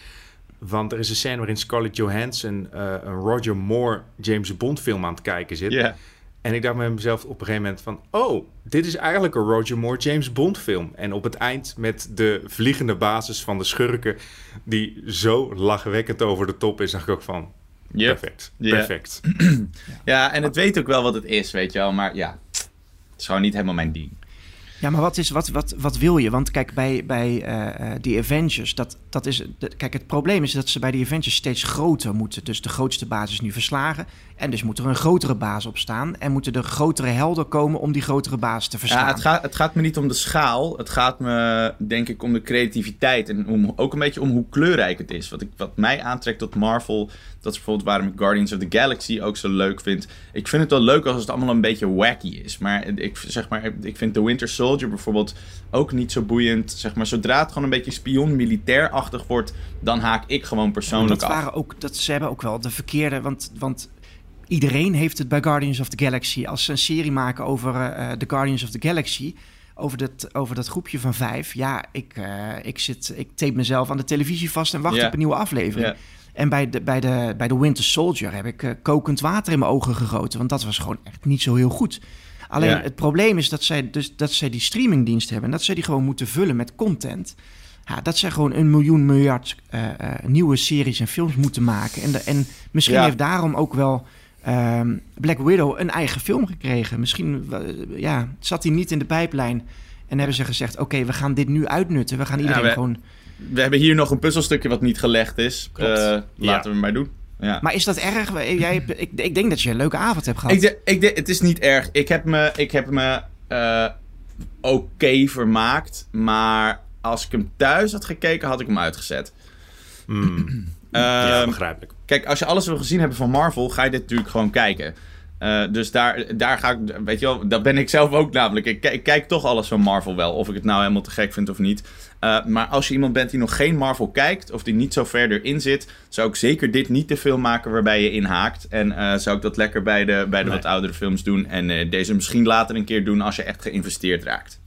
Want er is een scène waarin Scarlett Johansson eh, een Roger Moore James Bond film aan het kijken zit. Ja. En ik dacht met mezelf op een gegeven moment van... oh, dit is eigenlijk een Roger Moore James Bond film. En op het eind met de vliegende basis van de schurken... die zo lachwekkend over de top is, dacht ik ook van... Yep. Perfect, Ja. perfect. Ja, en het weet ook wel wat het is, weet je wel. Maar ja, het is gewoon niet helemaal mijn ding. Ja, maar wat, is, wat, wat, wat wil je? Want kijk, bij, bij eh, eh, die Avengers, dat, dat is, de- kijk, het probleem is dat ze bij die Avengers steeds groter moeten. Dus de grootste basis nu verslagen. En dus moet er een grotere baas op staan. En moeten er grotere helden komen om die grotere baas te verslaan. Ja, het, gaat, het gaat me niet om de schaal. Het gaat me, denk ik, om de creativiteit. En om, ook een beetje om hoe kleurrijk het is. Wat, ik, wat mij aantrekt tot Marvel. Dat is bijvoorbeeld waarom ik Guardians of the Galaxy ook zo leuk vind. Ik vind het wel leuk als het allemaal een beetje wacky is. Maar ik, zeg maar, ik vind The Winter Soldier bijvoorbeeld ook niet zo boeiend. Zeg maar, zodra het gewoon een beetje spion-militair-achtig wordt, dan haak ik gewoon persoonlijk dat af. waren ook, dat, ze hebben ook wel de verkeerde. Want, want iedereen heeft het bij Guardians of the Galaxy. Als ze een serie maken over eh, de Guardians of the Galaxy. Over dat, over dat groepje van vijf. Ja, ik, eh, ik, zit, ik tape mezelf aan de televisie vast en wacht op een nieuwe aflevering. En bij de, bij, de, bij de Winter Soldier heb ik eh, kokend water in mijn ogen gegoten. Want dat was gewoon echt niet zo heel goed. Alleen het probleem is dat zij, dus, dat zij die streamingdienst hebben. En dat zij die gewoon moeten vullen met content. Ja, dat zij gewoon een miljoen miljard eh, eh, nieuwe series en films moeten maken. En, de, en misschien Ja. heeft daarom ook wel ehm, Black Widow een eigen film gekregen. Misschien eh, ja, zat hij niet in de pijplijn. En hebben ze gezegd, oké, we gaan dit nu uitnutten. We gaan iedereen we- gewoon... We hebben hier nog een puzzelstukje wat niet gelegd is. Eh, Ja. laten we maar doen. Ja. Maar is dat erg? Jij, hebt- ik, ik denk dat je een leuke avond hebt gehad. Ik, de, ik de, het is niet erg. Ik heb me, ik heb me eh, oké vermaakt. Maar als ik hem thuis had gekeken, had ik hem uitgezet. Hmm. ja, Ehm, begrijpelijk. Kijk, als je alles wil gezien hebben van Marvel, ga je dit natuurlijk gewoon kijken. Eh, dus daar, daar ga ik, weet je wel, dat ben ik zelf ook namelijk. Ik, ki- ik kijk toch alles van Marvel wel, of ik het nou helemaal te gek vind of niet. Eh, maar als je iemand bent die nog geen Marvel kijkt, of die niet zo verder in zit, zou ik zeker dit niet te veel maken waarbij je inhaakt. En eh, zou ik dat lekker bij de, bij de Nee. wat oudere films doen. En deze misschien later een keer doen als je echt geïnvesteerd raakt.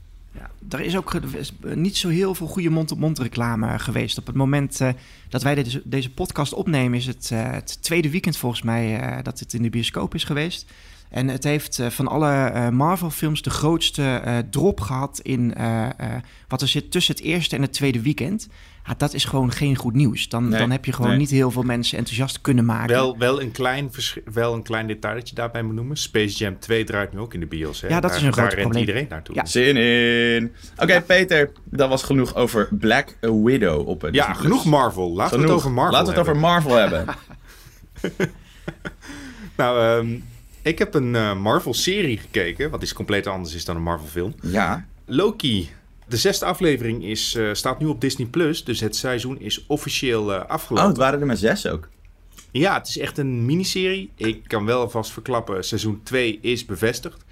Er is ook is niet zo heel veel goede mond-op-mond reclame geweest. Op het moment eh, dat wij deze, podcast opnemen, is het eh, het tweede weekend volgens mij eh, dat het in de bioscoop is geweest. En het heeft eh, van alle eh, Marvel-films de grootste eh, drop gehad in eh, eh, wat er zit tussen het eerste en het tweede weekend. Ja, dat is gewoon geen goed nieuws. Dan, Nee, dan heb je gewoon nee. niet heel veel mensen enthousiast kunnen maken. Wel, wel, een klein wel een klein detail dat je daarbij moet noemen. Space Jam 2 draait nu ook in de bios. Hè? Ja, dat is Daar- een groot Daar rent probleem. iedereen naartoe. Ja. Zin in. Oké, Peter, dat was genoeg over Black Widow op het. Ja, genoeg Marvel. Laten we het over Marvel Laten we het over hebben. Marvel hebben. Nou, ehm, ik heb een eh, Marvel-serie gekeken, wat iets compleet anders is dan een Marvel-film. ja. Loki. De zesde aflevering is, eh, staat nu op Disney+, Plus, dus het seizoen is officieel eh, Oh, afgelopen. het waren er maar zes ook. Ja, het is echt een miniserie. Ik kan wel alvast verklappen, seizoen 2 is bevestigd.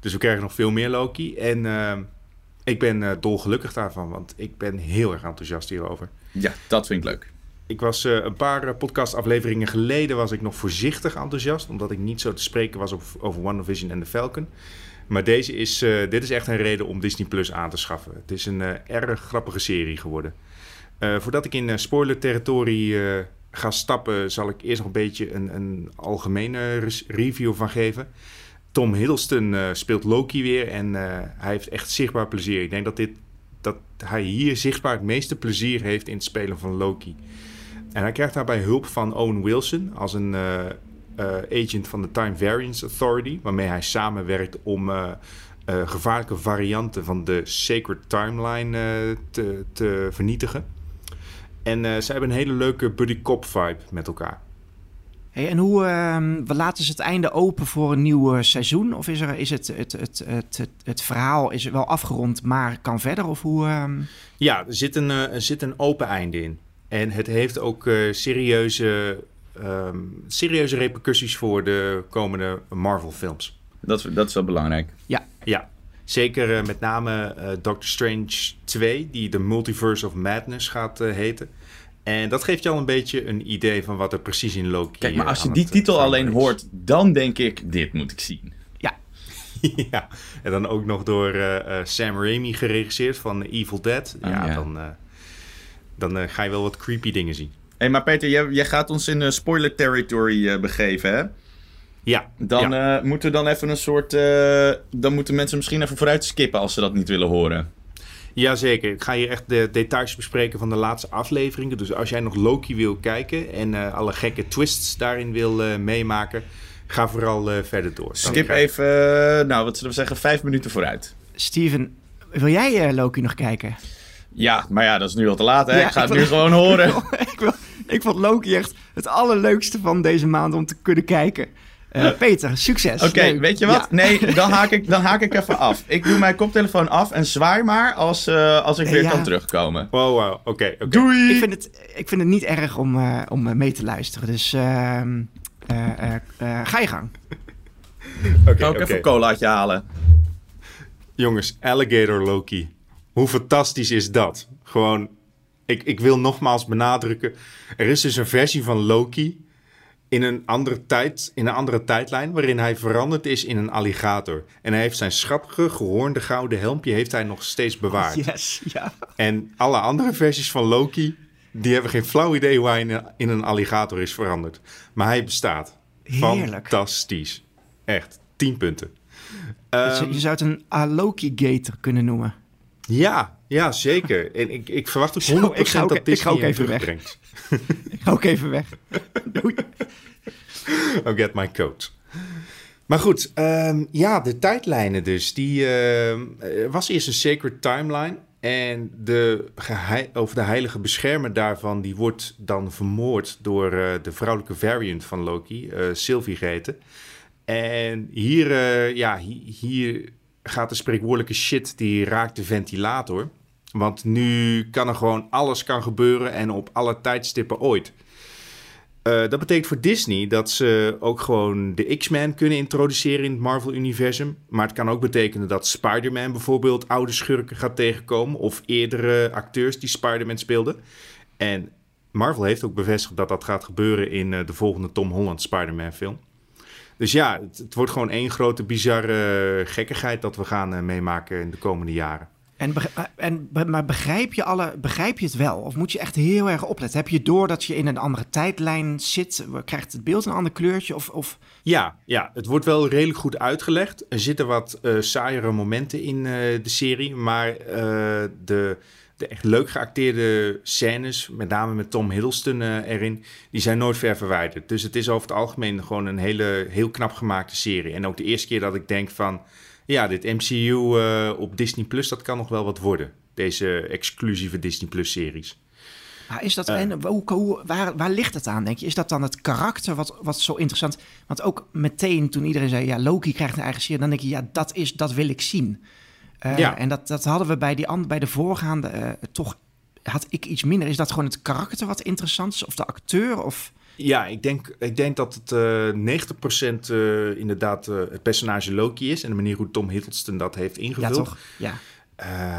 Dus we krijgen nog veel meer Loki. En ehm, ik ben eh, dolgelukkig daarvan, want ik ben heel erg enthousiast hierover. Ja, dat vind ik leuk. Ik was eh, een paar eh, podcastafleveringen geleden was ik nog voorzichtig enthousiast, omdat ik niet zo te spreken was op, over WandaVision en The Falcon. Maar deze is, eh, dit is echt een reden om Disney Plus aan te schaffen. Het is een eh, erg grappige serie geworden. Eh, voordat ik in spoiler-territorie ga stappen, zal ik eerst nog een beetje een, een algemene review van geven. Tom Hiddleston speelt Loki weer en hij heeft echt zichtbaar plezier. Ik denk dat, dit, dat hij hier zichtbaar het meeste plezier heeft in het spelen van Loki. En hij krijgt daarbij hulp van Owen Wilson als een agent van de Time Variance Authority, waarmee hij samenwerkt om eh, eh, gevaarlijke varianten van de Sacred Timeline eh, te, te vernietigen. En eh, ze hebben een hele leuke buddy cop vibe met elkaar. Hey, en hoe we laten ze het einde open voor een nieuw eh, seizoen? Of is, er, is het, het, het, het, het, het verhaal is wel afgerond, maar kan verder? Of hoe, ehm, Ja, er zit een, eh, er zit een open einde in. En het heeft ook eh, serieuze, ehm, serieuze repercussies voor de komende Marvel-films. Dat, is- dat is wel belangrijk. Ja, zeker eh, met name eh, Doctor Strange 2, die de Multiverse of Madness gaat eh, heten. En dat geeft je al een beetje een idee van wat er precies in Loki Kijk, maar als je die titel alleen is. hoort, dan denk ik, dit moet ik zien. ja, en dan ook nog door Sam Raimi geregisseerd van Evil Dead. Ah, ja, ja. dan, dan ga je wel wat creepy dingen zien. Hé, maar Peter, jij, jij gaat ons in eh, spoiler territory eh, begeven, hè? Ja, Dan ja. eh, moeten we dan even een soort... eh, dan moeten mensen misschien even vooruit skippen als ze dat niet willen horen. Jazeker, ik ga hier echt de details bespreken van de laatste afleveringen. Dus als jij nog Loki wil kijken en eh, alle gekke twists daarin wil eh, meemaken, ga vooral eh, verder door. Dan Skip even, nou, wat zullen we zeggen, vijf minuten vooruit. Steven, wil jij eh, Loki nog kijken? Ja, maar ja, dat is nu al te laat, hè? Ja, ik ga ik het nu gewoon horen. ik, wil- ik vond Loki echt het allerleukste van deze maand om te kunnen kijken. Eh, Peter, succes. Oké, weet je wat? Ja. Nee, dan haak, ik, dan haak ik even af. Ik doe mijn koptelefoon af en zwaai maar als, eh, als ik weer Ja. kan terugkomen. Wow, wow, oké. oké. Doei! Ik vind, het, ik vind het niet erg om, eh, om mee te luisteren. Dus ehm, eh, eh, eh, ga je gang. Oké, ik oké. even een colaatje halen? Jongens, Alligator Loki. Hoe fantastisch is dat? Gewoon, ik, ik wil nogmaals benadrukken. Er is dus een versie van Loki in een andere tijd, in een andere tijdlijn, waarin hij veranderd is in een alligator. En hij heeft zijn schattige, gehoornde gouden helmpje heeft hij nog steeds bewaard. Yes, ja. En alle andere versies van Loki, die hebben geen flauw idee hoe hij in een, in een alligator is veranderd. Maar hij bestaat. Heerlijk. Fantastisch. Echt, 10 punten. Dus je zou het een Aloki-gator kunnen noemen. Ja, ja, zeker. En ik, ik verwacht ook 100% Zo, ik ga ook- dat ik Disney ga ook even weg. Ik ga ook even weg. Doei. I'll get my coat. Maar goed, ehm, ja, de tijdlijnen dus. Die ehm, er was eerst een sacred timeline. En de, of de heilige beschermer daarvan... die wordt dan vermoord door eh, de vrouwelijke variant van Loki, eh Sylvie geheten. En hier, eh, ja, hi- hier gaat de spreekwoordelijke shit... die raakt de ventilator. Want nu kan er gewoon alles kan gebeuren... en op alle tijdstippen ooit. Eh, dat betekent voor Disney dat ze ook gewoon de X-Men kunnen introduceren in het Marvel-universum. Maar het kan ook betekenen dat Spider-Man bijvoorbeeld oude schurken gaat tegenkomen. Of eerdere acteurs die Spider-Man speelden. En Marvel heeft ook bevestigd dat dat gaat gebeuren in eh, de volgende Tom Holland Spider-Man film. Dus ja, het, het wordt gewoon één grote bizarre gekkigheid dat we gaan eh, meemaken in de komende jaren. En, beg- en, maar begrijp je, alle, begrijp je het wel? Of moet je echt heel erg opletten? Heb je door dat je in een andere tijdlijn zit? Krijgt het beeld een ander kleurtje? Of, of... Ja, ja, het wordt wel redelijk goed uitgelegd. Er zitten wat eh saaiere momenten in eh, de serie, maar eh, de, de echt leuk geacteerde scènes, met name met Tom Hiddleston eh, erin, die zijn nooit ver verwijderd. Dus het is over het algemeen gewoon een hele, heel knap gemaakte serie. En ook de eerste keer dat ik denk van, ja, dit MCU eh, op Disney Plus, dat kan nog wel wat worden. Deze exclusieve Disney Plus series. Maar is dat, Eh. en hoe, hoe, waar, waar ligt het aan, denk je? Is dat dan het karakter wat, wat zo interessant... Want ook meteen toen iedereen zei, ja, Loki krijgt een eigen serie... dan denk je, ja, dat, is, dat wil ik zien. Eh, Ja. En dat, dat hadden we bij, die, bij de voorgaande eh, toch... Had ik iets minder. Is dat gewoon het karakter wat interessant is? Of de acteur? Of... Ja, ik denk, ik denk dat het eh 90% eh, inderdaad het personage Loki is. En de manier hoe Tom Hiddleston dat heeft Ja, ingevuld. toch? Ja.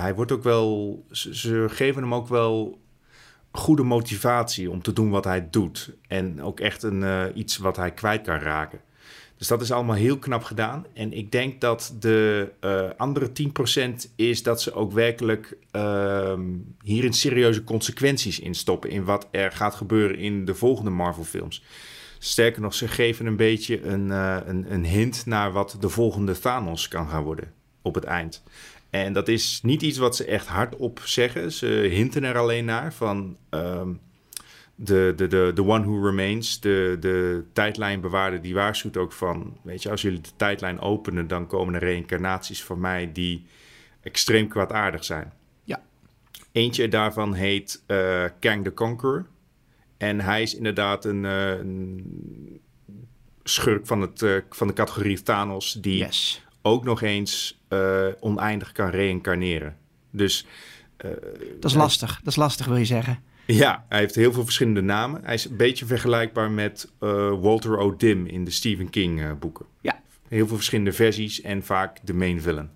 Hij wordt ook wel. Ze, ze geven hem ook wel goede motivatie om te doen wat hij doet. En ook echt een, iets wat hij kwijt kan raken. Dus dat is allemaal heel knap gedaan. En ik denk dat de eh, andere 10% is dat ze ook werkelijk ehm, hierin serieuze consequenties in stoppen. In wat er gaat gebeuren in de volgende Marvel-films. Sterker nog, ze geven een beetje een, eh, een, een hint naar wat de volgende Thanos kan gaan worden op het eind. En dat is niet iets wat ze echt hardop zeggen. Ze hinten er alleen naar van ehm, de, de, de, de One Who Remains, de, de tijdlijnbewaarder, die waarschuwt ook van... weet je, als jullie de tijdlijn openen, dan komen er reïncarnaties van mij die extreem kwaadaardig zijn. Ja. Eentje daarvan heet eh, Kang the Conqueror. En hij is inderdaad een, eh, een schurk van, het, eh, van de categorie Thanos... die Yes. ook nog eens oneindig kan reïncarneren. Dus Dat is lastig. Dat is lastig, wil je zeggen. Ja, hij heeft heel veel verschillende namen. Hij is een beetje vergelijkbaar met eh, Walter O. Dim in de Stephen King eh, boeken. Ja. Heel veel verschillende versies en vaak de main villain.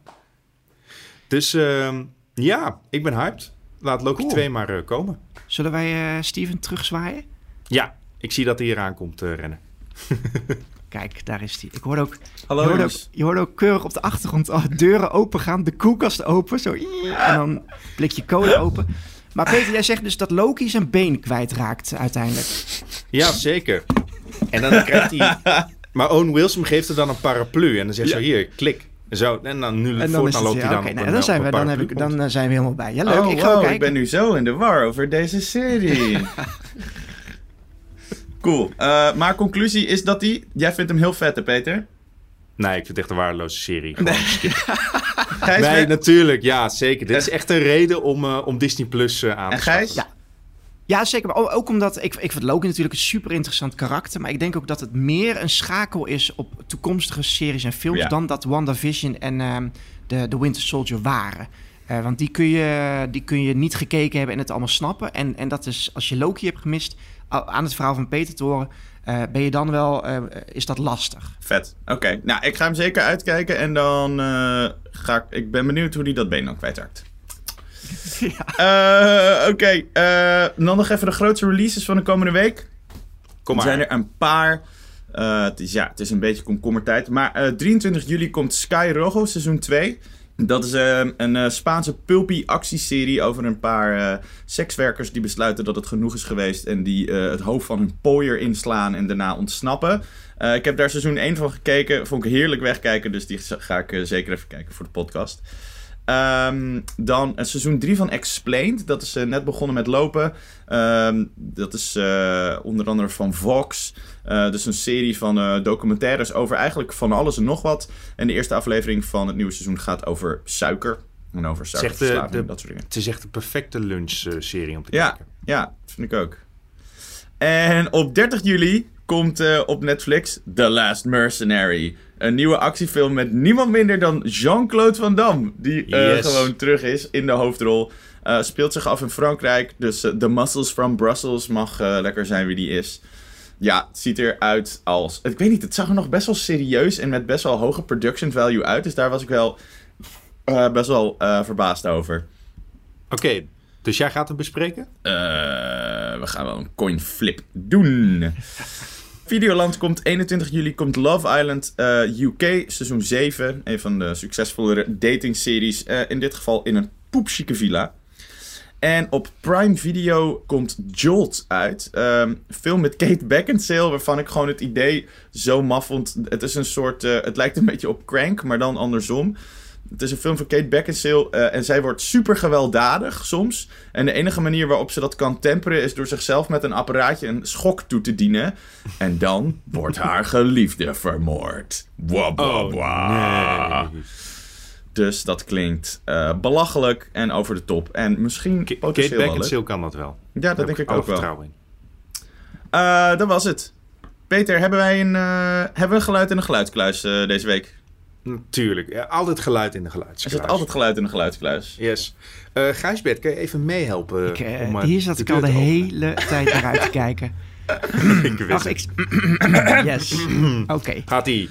Dus ehm, ja, ik ben hyped. Laat Loki Cool. 2 maar eh, komen. Zullen wij eh, Steven terugzwaaien? Ja, ik zie dat hij hier aankomt te rennen. Kijk, daar is hij. Ik hoorde ook, Hallo je, hoorde ook, jongens. je hoorde ook keurig op de achtergrond oh, deuren open gaan, de koelkast open, zo. En dan blikje cola open. Maar Peter, jij zegt dus dat Loki zijn been kwijtraakt uiteindelijk. Ja, zeker. En dan krijgt hij... Maar Owen Wilson geeft er dan een paraplu. En dan zegt Ja. zo, hier, klik. Zo, en dan nu En dan voortaan loopt hij dan oké, op nou, een, dan, eh, zijn we, dan, heb ik, dan eh, zijn we helemaal bij. Ja, leuk. oh, ik ga wow, kijken. ik ben nu zo in de war over deze serie. cool. Eh, maar conclusie is dat die... Jij vindt hem heel vet, hè, Peter? Nee, ik vind het echt een waardeloze serie. Gewoon skip. Gijs, Nee, natuurlijk. Ja, zeker. Dit is echt een reden om, eh, om Disney Plus eh, aan te En Gijs? schaffen. Ja, zeker. Maar ook- omdat ik, ik vind Loki natuurlijk een super interessant karakter. Maar ik denk ook dat het meer een schakel is op toekomstige series en films. Ja. dan dat WandaVision en ehm, de, de Winter Soldier waren. Eh, want die kun, je, die kun je niet gekeken hebben en het allemaal snappen. En, en dat is, als je Loki hebt gemist, aan het verhaal van Peter te horen, eh, ben je dan wel, eh, is dat lastig. Vet. Oké. Nou, ik ga hem zeker uitkijken. En dan eh, ga ik... Ik ben benieuwd hoe hij dat been dan kwijtraakt. Eh, Oké. eh, dan nog even de grootste releases van de komende week. Kom Er maar. zijn er een paar. Eh, het, is, ja, het is een beetje komkommertijd. Maar eh, 23 juli komt Sky Rojo seizoen 2. Dat is eh, een eh, Spaanse pulpy actieserie over een paar eh, sekswerkers die besluiten dat het genoeg is geweest. En die het hoofd van hun pooier inslaan en daarna ontsnappen. Ik heb daar seizoen 1 van gekeken. Vond ik heerlijk wegkijken. Dus die ga ik zeker even kijken voor de podcast. Ehm, dan eh, seizoen 3 van Explained. Dat is eh, net begonnen met lopen. Ehm, dat is eh, onder andere van Vox. Dus een serie van documentaires over eigenlijk van alles en nog wat. En de eerste aflevering van het nieuwe seizoen gaat over suiker. En over suikerverslaving en dat soort dingen. Het is echt de perfecte lunch-serie om te Ja, kijken. ja, vind ik ook. En op 30 juli komt op Netflix The Last Mercenary. Een nieuwe actiefilm met niemand minder dan Jean-Claude Van Damme. Die eh, Yes. gewoon terug is in de hoofdrol. Eh, speelt zich af in Frankrijk. Dus eh, The Muscles from Brussels mag lekker zijn wie die is. Ja, het ziet eruit als... Ik weet niet, het zag er nog best wel serieus en met best wel hoge production value uit. Dus daar was ik wel best wel verbaasd over. Oké, dus jij gaat hem bespreken? We gaan wel een coin flip doen. Videoland komt 21 juli, komt Love Island eh, UK, seizoen 7. Een van de succesvollere datingseries. Eh, in dit geval in een poepchique villa. En op Prime Video komt Jolt uit. Een film met Kate Beckinsale, waarvan ik gewoon het idee zo maf vond. Het is een soort, eh, het lijkt een beetje op Crank, maar dan andersom. Het is een film van Kate Beckinsale eh, en zij wordt super gewelddadig soms. En de enige manier waarop ze dat kan temperen is door zichzelf met een apparaatje een schok toe te dienen. En dan wordt haar geliefde vermoord. Wah, wah. nee. Dus dat klinkt eh, belachelijk en over de top. En misschien Kate. Beckinsale kan dat wel. Ja, dat denk ik ook wel. vertrouwen in. Eh, dat was het. Peter, hebben wij een, hebben we een geluid in de geluidskluis deze week? Natuurlijk. Ja, altijd geluid in de Er geluidskluis. zit altijd geluid in de geluidskluis. Yes. Eh Gijsbert, kan je even meehelpen? Ik, eh, om, eh, hier zat ik al de hele tijd naar uit te kijken. ik wist Ach, het. ik... yes. Oké. Gaat-ie.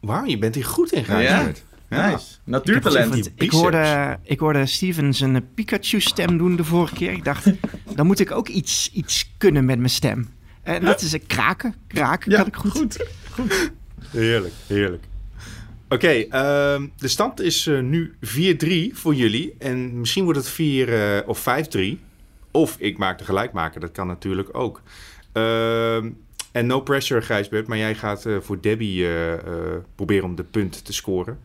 Wauw, je bent hier goed in, Gijsbert. Nice. Natuurtalent. die Ik biceps. hoorde, ik hoorde Steven zijn Pikachu-stem doen de vorige keer. Ik dacht, dan moet ik ook iets, iets kunnen met mijn stem. En dat is een kraken. Kraken Ja, kan ik goed. goed. Heerlijk, heerlijk. Oké, ehm, de stand is eh, nu 4-3 voor jullie. En misschien wordt het 4 eh, of 5-3. Of ik maak de gelijkmaker, dat kan natuurlijk ook. Ehm, en no pressure, Gijsbert, maar jij gaat eh, voor Debbie eh, eh, proberen om de punt te scoren.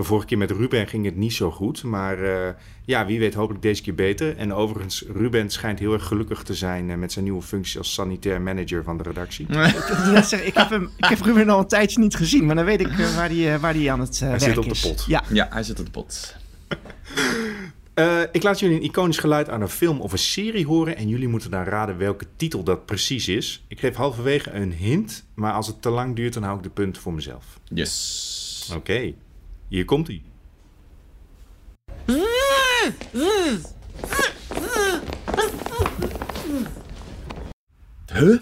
De vorige keer met Ruben ging het niet zo goed. Maar eh, ja, wie weet hopelijk deze keer beter. En overigens, Ruben schijnt heel erg gelukkig te zijn... eh, met zijn nieuwe functie als sanitair manager van de redactie. Ik, heb hem, ik heb Ruben al een tijdje niet gezien, maar dan weet ik eh, waar hij waar die aan het Hij werk zit op de is. pot. Ja, Ja, hij zit op de pot. Eh, ik laat jullie een iconisch geluid aan een film of een serie horen en jullie moeten dan raden welke titel dat precies is. Ik geef halverwege een hint, maar als het te lang duurt, dan hou ik de punt voor mezelf. Yes. Oké, hier komt hij. Huh?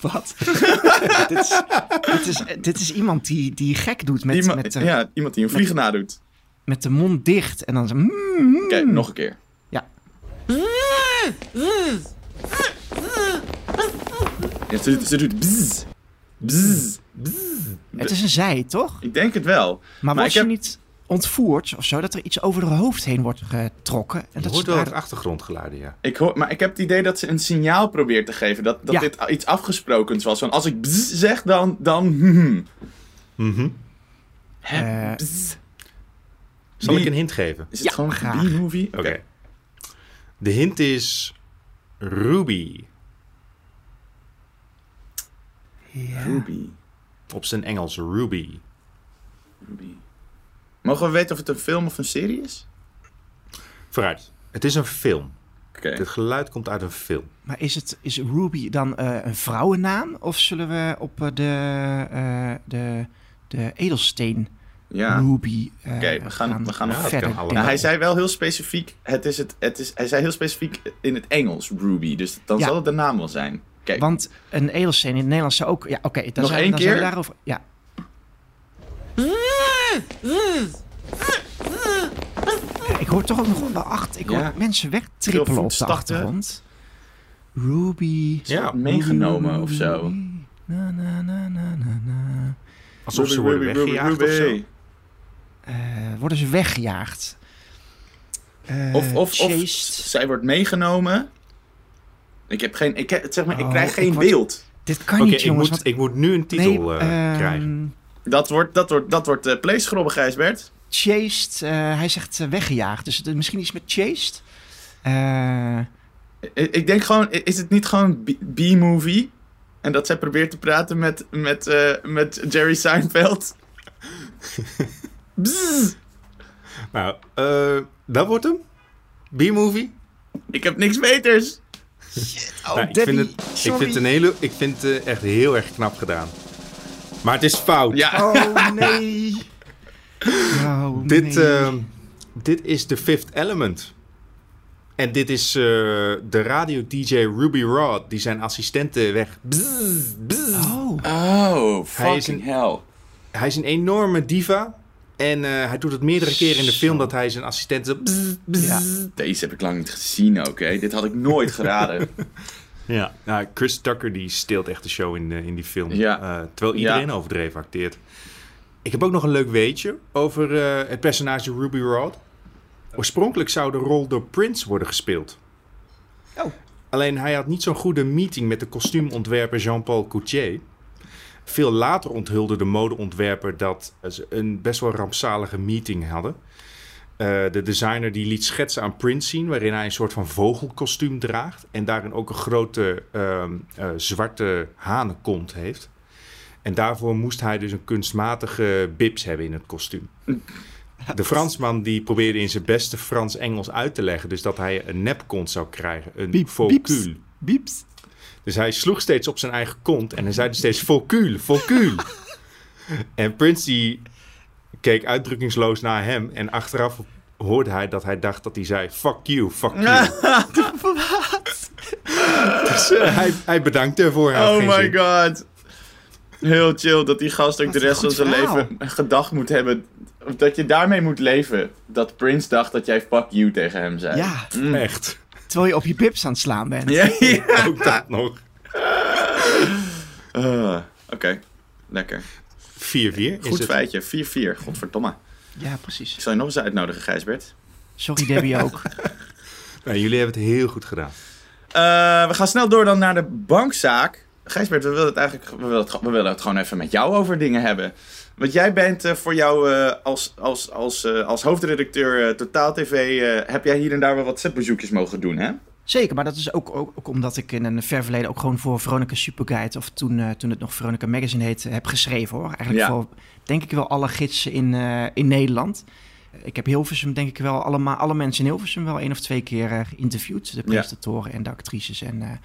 wat? dit, is, dit, is, dit is iemand die, die gek doet met, met, de, ja, iemand die een vliegen nadoet. met de mond dicht en dan zo... mm, Oké, nog een keer. Ja. Ja, ze, ze doet Bzzz. Het is een zij, toch? Ik denk het wel. Maar, ze heb- niet ontvoerd of zo? Dat er iets over haar hoofd heen wordt getrokken? En Je dat hoort wel het achtergrondgeluiden, ja. Ik hoor, maar ik heb het idee dat ze een signaal probeert te geven. Dat, dat Ja. dit iets afgesprokens was. Van als ik zeg, dan... dan hmm. Mhm. Hè? Eh. Zal ik een hint geven? Is het Ja, gewoon graag. een B-movie? Oké. Oké. De hint is Ruby. Ruby. Op zijn Engels Ruby. Ruby. Mogen we weten of het een film of een serie is? Vooruit. Het is een film. Oké. Het geluid komt uit een film. maar is, het, is Ruby dan eh, een vrouwennaam? Of zullen we op eh, de, eh, de, de edelsteen Ja. Ruby Oké, we gaan- we gaan Ja, dat verder? Nou, hij zei wel heel specifiek, het is het, het is, hij zei heel specifiek in het Engels, Ruby. Dus dan Ja. zal het de naam wel zijn. Want een edelsteen in het Nederlands zou ook... Ja, oké. dan Nog zijn, één dan zijn we keer? daarover... Ja. Ik hoor toch ook nog wel acht. Ik Ja. hoor mensen wegtrippelen op de achtergrond. Ruby. Ja, meegenomen of zo. Na, na, na, na, na, na. alsof ze worden weggejaagd of zo. Eh, worden ze weggejaagd? Eh, Of, of, of chased. zij wordt meegenomen. Ik heb geen, ik, heb, zeg maar, ik Oh, krijg ik geen word- beeld. Dit kan niet, ik, jongens. moet, want- ik moet nu een titel eh, ehm, krijgen. Dat wordt, dat wordt, dat wordt uh, Playsgrobben, Gijsbert. Chased, eh, hij zegt eh, weggejaagd. Dus misschien iets met chased. Eh, Ik, ik denk gewoon, is het niet gewoon B- B-movie? En dat zij probeert te praten met, met, eh, met Jerry Seinfeld. Bzzz. Nou, eh, dat wordt hem. B-movie. Ik heb niks beters. Oh, Nou, ik, vind het, ik vind het een hele, ik vind het eh, echt heel erg knap gedaan. Maar het is fout. Ja, Oh, nee. Oh, Dit, nee. ehm, dit is The Fifth Element. En dit is eh, de radio-dj Ruby Rod die zijn assistenten weg. Bzzz, bzzz. oh. Oh, Hij is fucking een- hell. Hij is een enorme diva. En eh, hij doet het meerdere keren in de film dat hij zijn bzzz. Ja. Deze heb ik lang niet gezien ook, hè. Dit had ik nooit geraden. Ja, nou, Chris Tucker die steelt echt de show in, eh, in die film. Ja. Eh, terwijl iedereen Ja. overdreven acteert. Ik heb ook nog een leuk weetje over eh, het personage Ruby Rod. Oorspronkelijk zou de rol door Prince worden gespeeld. Oh. Alleen hij had niet zo'n goede meeting met de kostuumontwerper Jean-Paul Coutier. Veel later onthulde de modeontwerper dat ze een best wel rampzalige meeting hadden. Eh, de designer die liet schetsen aan Prince zien, waarin hij een soort van vogelkostuum draagt. En daarin ook een grote ehm, eh, zwarte hanenkont heeft. En daarvoor moest hij dus een kunstmatige bibs hebben in het kostuum. De Fransman die probeerde in zijn beste Frans-Engels uit te leggen, dus dat hij een nepkont zou krijgen, een Biep- bieps. Dus hij sloeg steeds op zijn eigen kont en hij zei dus steeds focule, focule. en Prince die keek uitdrukkingsloos naar hem en achteraf hoorde hij dat hij dacht dat hij zei fuck you, fuck you. dus eh, hij, hij bedankte ervoor. hij Oh my zin. god. Heel chill dat die gast ook Wat de rest van zijn verhaal. leven gedacht moet hebben. Of dat je daarmee moet leven. Dat Prince dacht dat jij fuck you tegen hem zei. Ja, Echt. Terwijl je op je pips aan het slaan bent. Ja, ja. Ook dat nog. Ah, Oké, lekker. 4-4 is Goed feitje. 4-4. Godverdomme. Ja, precies. Ik zal je nog eens uitnodigen, Gijsbert. Sorry Debbie ook. Nou, jullie hebben het heel goed gedaan. Eh, we gaan snel door dan naar de bankzaak. Gijsbert, we willen het eigenlijk we willen het, we willen het gewoon even met jou over dingen hebben. Want jij bent eh, voor jou eh, als, als, als, eh, als hoofdredacteur Totaal TV... heb jij hier en daar wel wat setbezoekjes mogen doen, hè? Zeker, maar dat is ook, ook, ook omdat ik in een ver verleden ook gewoon voor Veronica Superguide, of toen, toen het nog Veronica Magazine heette, heb geschreven hoor. Eigenlijk Ja. voor, denk ik wel, alle gidsen in, in Nederland. Ik heb Hilversum, denk ik wel, allemaal, alle mensen in Hilversum wel één of twee keer geïnterviewd. De presentatoren en de actrices. En,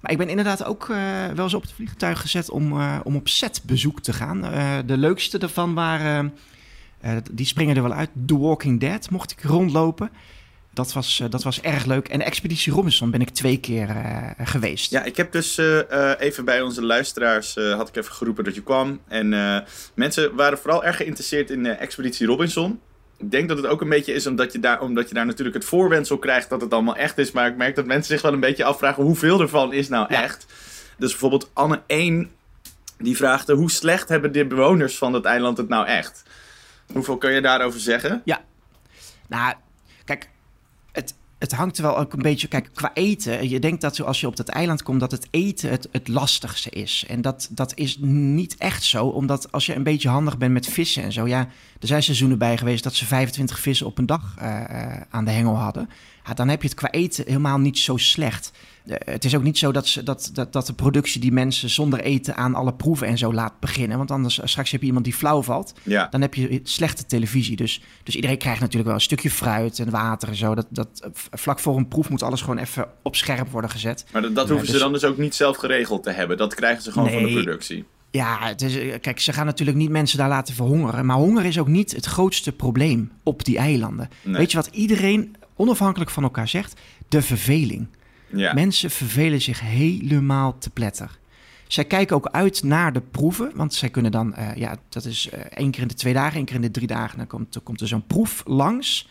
maar ik ben inderdaad ook eh, wel eens op het vliegtuig gezet om, eh, om op setbezoek te gaan. Eh, de leukste daarvan waren, die springen er wel uit, The Walking Dead mocht ik rondlopen. Dat was, dat was erg leuk. En Expeditie Robinson ben ik twee keer geweest. Ja, ik heb dus even bij onze luisteraars had ik even geroepen dat je kwam. En mensen waren vooral erg geïnteresseerd in Expeditie Robinson. Ik denk dat het ook een beetje is omdat je, daar, omdat je daar natuurlijk het voorwendsel krijgt dat het allemaal echt is. Maar ik merk dat mensen zich wel een beetje afvragen hoeveel ervan is nou Ja. echt. Dus bijvoorbeeld Anne 1, die vraagde hoe slecht hebben de bewoners van dat eiland het nou echt? Hoeveel kun je daarover zeggen? Nou, kijk, het, hangt er wel ook een beetje... Kijk, qua eten, je denkt dat als je op dat eiland komt... dat het eten het, het lastigste is. En dat, dat is niet echt zo. Omdat als je een beetje handig bent met vissen en zo... Ja, er zijn seizoenen bij geweest dat ze 25 vissen op een dag eh, eh, aan de hengel hadden. Ja, dan heb je het qua eten helemaal niet zo slecht. Eh, het is ook niet zo dat, ze, dat, dat, dat de productie die mensen zonder eten aan alle proeven en zo laat beginnen. Want anders eh, straks heb je iemand die flauw valt Ja. dan heb je slechte televisie. Dus, dus iedereen krijgt natuurlijk wel een stukje fruit en water en zo. Dat, dat, vlak voor een proef moet alles gewoon even op scherp worden gezet. Maar dat, hoeven ze dus- dan dus ook niet zelf geregeld te hebben. Dat krijgen ze gewoon van de productie. Ja, het is, eh, kijk, ze gaan natuurlijk niet mensen daar laten verhongeren. Maar honger is ook niet het grootste probleem op die eilanden. Nee. Weet je wat iedereen onafhankelijk van elkaar zegt? De verveling. Ja. Mensen vervelen zich helemaal te pletter. Zij kijken ook uit naar de proeven, want zij kunnen dan, eh, ja, dat is eh, één keer in de twee dagen, één keer in de drie dagen, dan komt, komt er zo'n proef langs.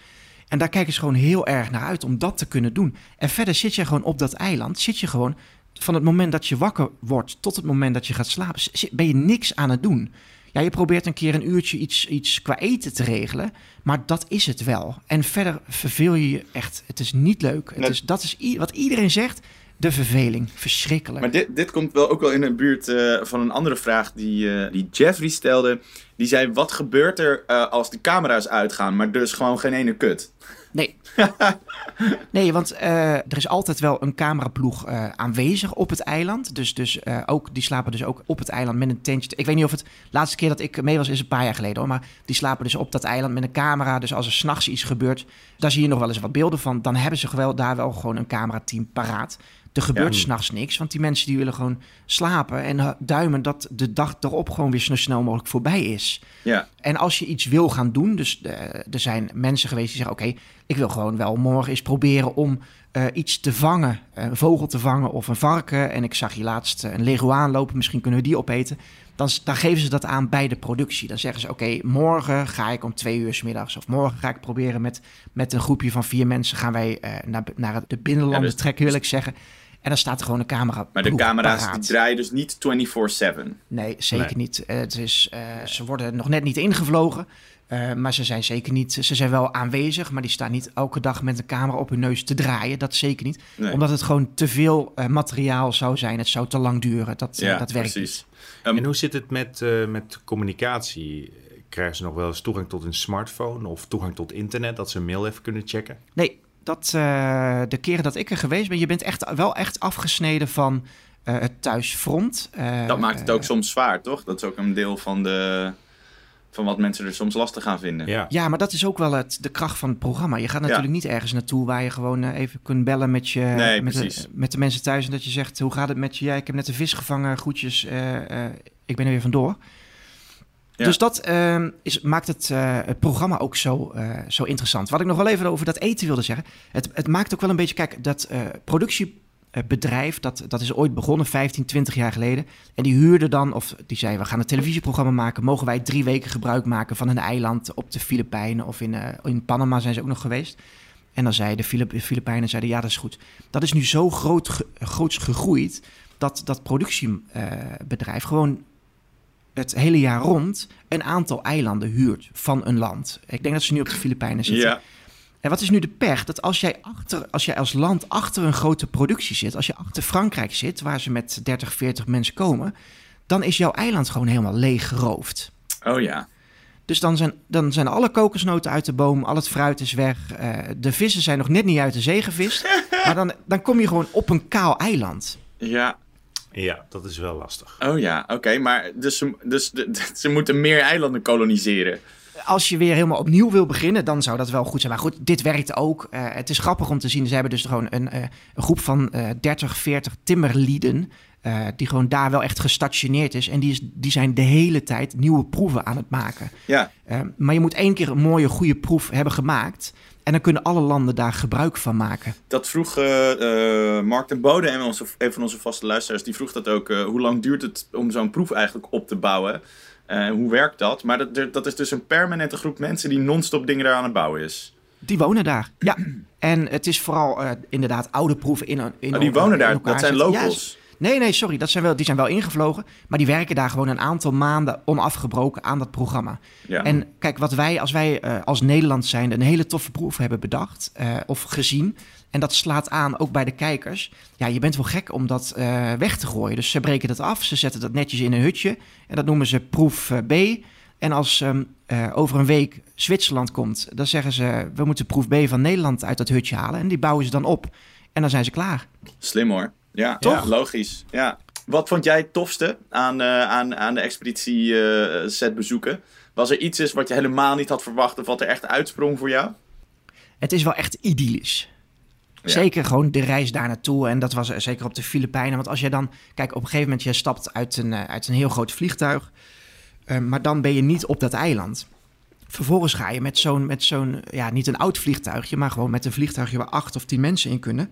En daar kijken ze gewoon heel erg naar uit om dat te kunnen doen. En verder zit je gewoon op dat eiland, zit je gewoon van het moment dat je wakker wordt tot het moment dat je gaat slapen, ben je niks aan het doen. Ja, je probeert een keer een uurtje iets, iets qua eten te regelen, maar dat is het wel. En verder verveel je je echt. Het is niet leuk. Het is, dat is wat iedereen zegt. De verveling. Verschrikkelijk. Maar dit, dit komt wel ook wel in de buurt eh, van een andere vraag die, eh, die Jeffrey stelde. Die zei, wat gebeurt er eh, als de camera's uitgaan, maar dus gewoon geen ene kut? Nee. nee, want eh, er is altijd wel een cameraploeg eh, aanwezig op het eiland. Dus, dus eh, ook, die slapen dus ook op het eiland met een tentje. Ik weet niet of het laatste keer dat ik mee was is een paar jaar geleden hoor. Maar die slapen dus op dat eiland met een camera. Dus als er s'nachts iets gebeurt, daar zie je nog wel eens wat beelden van. Dan hebben ze wel, daar wel gewoon een camerateam paraat. Er gebeurt Ja. s'nachts niks, want die mensen die willen gewoon slapen. En eh, duimen dat de dag erop gewoon weer zo snel mogelijk voorbij is. Ja, En als je iets wil gaan doen, dus eh, er zijn mensen geweest die zeggen: Oké, ik wil gewoon wel morgen eens proberen om eh, iets te vangen, een vogel te vangen of een varken. En ik zag hier laatst een leguaan lopen, misschien kunnen we die opeten. Dan, dan geven ze dat aan bij de productie. Dan zeggen ze: Oké, morgen ga ik om twee uur 's middags, of morgen ga ik proberen met, met een groepje van vier mensen gaan wij eh, naar, naar de binnenlanden Ja, dus- trekken, wil ik zeggen. En dan staat er gewoon een camera. Maar de camera's die draaien dus niet 24-7. Nee, zeker Nee. niet. Eh, het is, eh, Ze worden nog net niet ingevlogen. eh, maar ze zijn zeker niet. Ze zijn wel aanwezig, maar die staan niet elke dag met een camera op hun neus te draaien. Dat zeker niet. Nee. Omdat het gewoon te veel eh, materiaal zou zijn. Het zou te lang duren. Dat, ja, dat werkt precies. niet. Ehm, En hoe zit het met, eh, met communicatie? Krijgen ze nog wel eens toegang tot een smartphone of toegang tot internet, dat ze een mail even kunnen checken? Nee, dat, eh, de keren dat ik er geweest ben, je bent echt, wel echt afgesneden van eh, het thuisfront. Eh, dat maakt het ook soms zwaar, toch? Dat is ook een deel van, de, van wat mensen er soms lastig gaan vinden. Ja. Ja, maar dat is ook wel het, de kracht van het programma. Je gaat natuurlijk niet ergens naartoe waar je gewoon even kunt bellen met, je, Nee, met, de, met de mensen thuis. En dat je zegt, hoe gaat het met je? Ja, ik heb net een vis gevangen, groetjes, eh, eh, ik ben er weer vandoor. Dus dat eh, is, maakt het, eh, het programma ook zo, eh, zo interessant. Wat ik nog wel even over dat eten wilde zeggen. Het, het maakt ook wel een beetje, kijk, dat eh, productiebedrijf, dat, dat is ooit begonnen, 15, 20 jaar geleden. En die huurde dan, of die zei, we gaan een televisieprogramma maken. Mogen wij drie weken gebruik maken van een eiland op de Filipijnen of in, in Panama zijn ze ook nog geweest. En dan zeiden de Filip- Filipijnen, zeiden, ja, dat is goed. Dat is nu zo groot, groots gegroeid, dat dat productiebedrijf gewoon het hele jaar rond een aantal eilanden huurt van een land. Ik denk dat ze nu op de Filipijnen zitten. Ja, En wat is nu de pech? Dat als jij, achter, als jij als land achter een grote productie zit, als je achter Frankrijk zit, waar ze met 30, 40 mensen komen, dan is jouw eiland gewoon helemaal leeg geroofd. oh ja. Dus dan zijn, dan zijn alle kokosnoten uit de boom, al het fruit is weg, eh, de vissen zijn nog net niet uit de zee gevist. maar dan, dan kom je gewoon op een kaal eiland. Ja, ja, dat is wel lastig. oh ja, oké. maar dus, dus ze moeten meer eilanden koloniseren. Als je weer helemaal opnieuw wil beginnen, dan zou dat wel goed zijn. Maar goed, dit werkt ook. Eh, het is grappig om te zien. Ze hebben dus gewoon een, eh, een groep van eh 30, 40 timmerlieden. eh, die gewoon daar wel echt gestationeerd is. En die, is, die zijn de hele tijd nieuwe proeven aan het maken. Ja, maar je moet één keer een mooie, goede proef hebben gemaakt. En dan kunnen alle landen daar gebruik van maken. dat vroeg Mark ten Bode, en onze, een van onze vaste luisteraars, die vroeg dat ook. hoe lang duurt het om zo'n proef eigenlijk op te bouwen? Eh, hoe werkt dat? Maar dat, dat is dus een permanente groep mensen die non-stop dingen daar aan het bouwen is. Die wonen daar. Ja. En het is vooral eh, inderdaad oude proeven in, in Oh, die wonen daar, dat zijn. Ja, locals. Nee, nee, sorry. Dat zijn wel, die zijn wel ingevlogen. Maar die werken daar gewoon een aantal maanden onafgebroken aan dat programma. Ja. En kijk, wat wij als wij eh, als Nederland zijn een hele toffe proef hebben bedacht of gezien. En dat slaat aan ook bij de kijkers. Ja, je bent wel gek om dat eh, weg te gooien. Dus ze breken dat af. Ze zetten dat netjes in een hutje. En dat noemen ze proef eh, B. En als ehm, eh, over een week Zwitserland komt, dan zeggen ze: we moeten proef B van Nederland uit dat hutje halen. En die bouwen ze dan op. En dan zijn ze klaar. Slim hoor. Ja, Toch? Logisch. Ja. Wat vond jij het tofste aan, eh, aan, aan de expeditie set bezoeken? Was er iets is wat je helemaal niet had verwacht of wat er echt uitsprong voor jou? Het is wel echt idyllisch. Zeker gewoon de reis daar naartoe. En dat was er zeker op de Filipijnen. Want als je dan... Kijk, op een gegeven moment... Je stapt uit een, eh, uit een heel groot vliegtuig. eh, maar dan ben je niet op dat eiland. Vervolgens ga je met zo'n... Met zo'n ja, niet een oud vliegtuigje... Maar gewoon met een vliegtuigje waar acht of tien mensen in kunnen.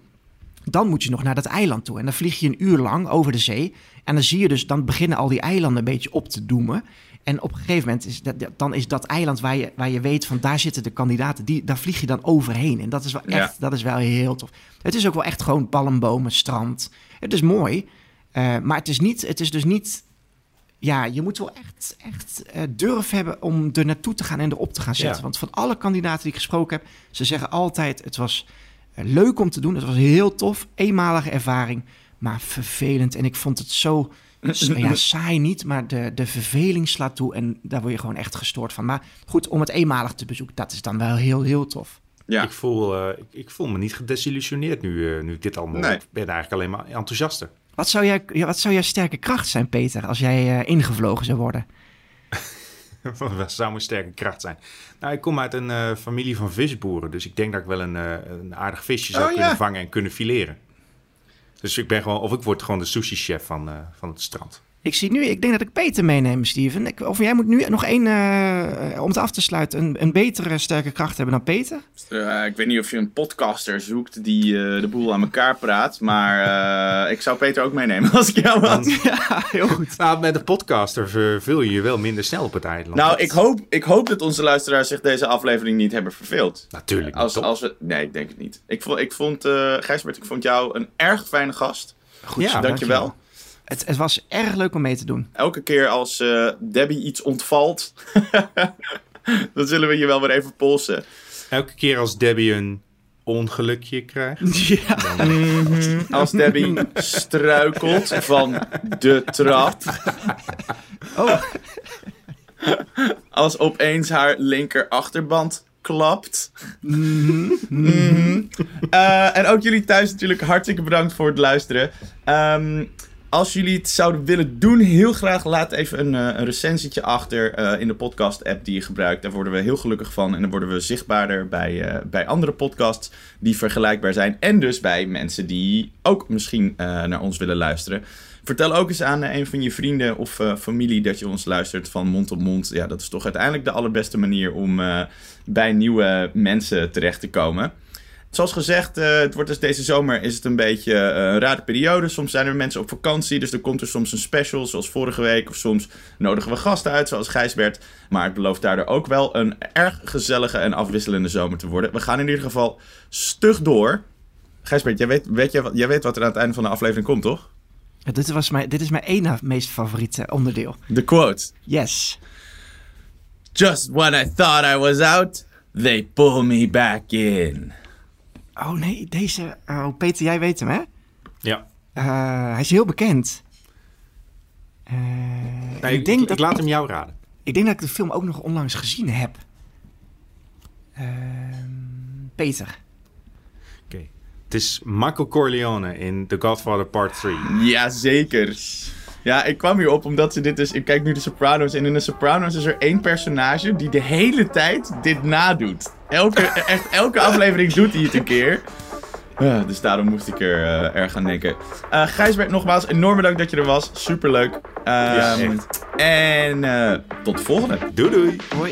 Dan moet je nog naar dat eiland toe. En dan vlieg je een uur lang over de zee. En dan zie je dus... Dan beginnen al die eilanden een beetje op te doemen. En op een gegeven moment is dat, dan is dat eiland waar je, waar je weet van daar zitten de kandidaten, die, daar vlieg je dan overheen. En dat is wel Ja. echt, dat is wel heel tof. Het is ook wel echt gewoon palmbomen, strand. Het is mooi, eh, maar het is, niet, het is dus niet, ja, je moet wel echt, echt eh, durf hebben om er naartoe te gaan en erop te gaan zetten. Ja. Want van alle kandidaten die ik gesproken heb, ze zeggen altijd, het was eh, leuk om te doen, het was heel tof, eenmalige ervaring, maar vervelend. En ik vond het zo ja, saai niet, maar de, de verveling slaat toe en daar word je gewoon echt gestoord van. Maar goed, om het eenmalig te bezoeken, dat is dan wel heel, heel tof. Ja. Ik, voel, eh, ik, ik voel me niet gedesillusioneerd nu, eh, nu ik dit allemaal Nee. Ik ben eigenlijk alleen maar enthousiaster. Wat zou, jij, wat zou jouw sterke kracht zijn, Peter, als jij eh, ingevlogen zou worden? Wat zou mijn sterke kracht zijn? Nou, ik kom uit een eh, familie van visboeren. Dus ik denk dat ik wel een, eh, een aardig visje zou Oh, kunnen ja. vangen en kunnen fileren. Dus ik ben gewoon, of ik word gewoon de sushi-chef van, eh, van het strand. Ik zie nu, ik denk dat ik Peter meeneem, Steven. Ik, of jij moet nu nog één, eh, om het af te sluiten, een, een betere sterke kracht hebben dan Peter. Eh, ik weet niet of je een podcaster zoekt die eh, de boel aan elkaar praat. Maar eh, ik zou Peter ook meenemen als ik jou had. Ja, heel goed. Nou, met de podcaster verveel je je wel minder snel op het eiland. Nou, ik hoop, ik hoop dat onze luisteraars zich deze aflevering niet hebben verveeld. Natuurlijk. Als, als we, nee, ik denk het niet. Ik vond, ik vond eh, Gijsbert, ik vond jou een erg fijne gast. Goed Ja, zo, Dankjewel. Het, het was erg leuk om mee te doen. Elke keer als eh, Debbie iets ontvalt, dan zullen we je wel weer even polsen. Elke keer als Debbie een ongelukje krijgt. Ja. Als Debbie struikelt van de trap. Oh, Als opeens haar linker achterband klapt. Mhm. Eh, en ook jullie thuis natuurlijk hartstikke bedankt voor het luisteren. Ehm, als jullie het zouden willen doen, heel graag laat even een, eh, een recensietje achter eh, in de podcast-app die je gebruikt. Daar worden we heel gelukkig van. En dan worden we zichtbaarder bij, eh, bij andere podcasts die vergelijkbaar zijn. En dus bij mensen die ook misschien naar ons willen luisteren. Vertel ook eens aan een van je vrienden of familie dat je ons luistert van mond op mond. Ja, dat is toch uiteindelijk de allerbeste manier om bij nieuwe mensen terecht te komen. Zoals gezegd, eh, het wordt dus deze zomer is het een beetje eh, een rare periode. Soms zijn er mensen op vakantie, dus er komt er soms een special, zoals vorige week. Of soms nodigen we gasten uit, zoals Gijsbert. Maar het belooft daardoor ook wel een erg gezellige en afwisselende zomer te worden. We gaan in ieder geval stug door. Gijsbert, jij weet, weet, jij, wat- jij weet wat er aan het einde van de aflevering komt, toch? dit, was mijn, dit is mijn ene meest favoriete onderdeel. De quote. Yes. Just when I thought I was out, they pull me back in. Oh nee, deze... Oh, Peter, jij weet hem, hè? Ja. Eh, hij is heel bekend. Eh, Nee, ik, denk ik, dat, laat hem jou raden. ik denk dat ik de film ook nog onlangs gezien heb. Ehm, Peter. Oké. Het is Michael Corleone in The Godfather Part 3. Jazeker. Ja, ik kwam hierop omdat ze dit dus... Ik kijk nu de Sopranos en in de Sopranos is er één personage die de hele tijd dit nadoet. Elke, echt elke aflevering doet hij het een keer. Ja, dus daarom moest ik er eh, erg aan denken. Eh Gijsbert, nogmaals, enorm bedankt dat je er was. Superleuk. Ja, Ehm, echt. en eh, tot de volgende. Doei doei. Hoi.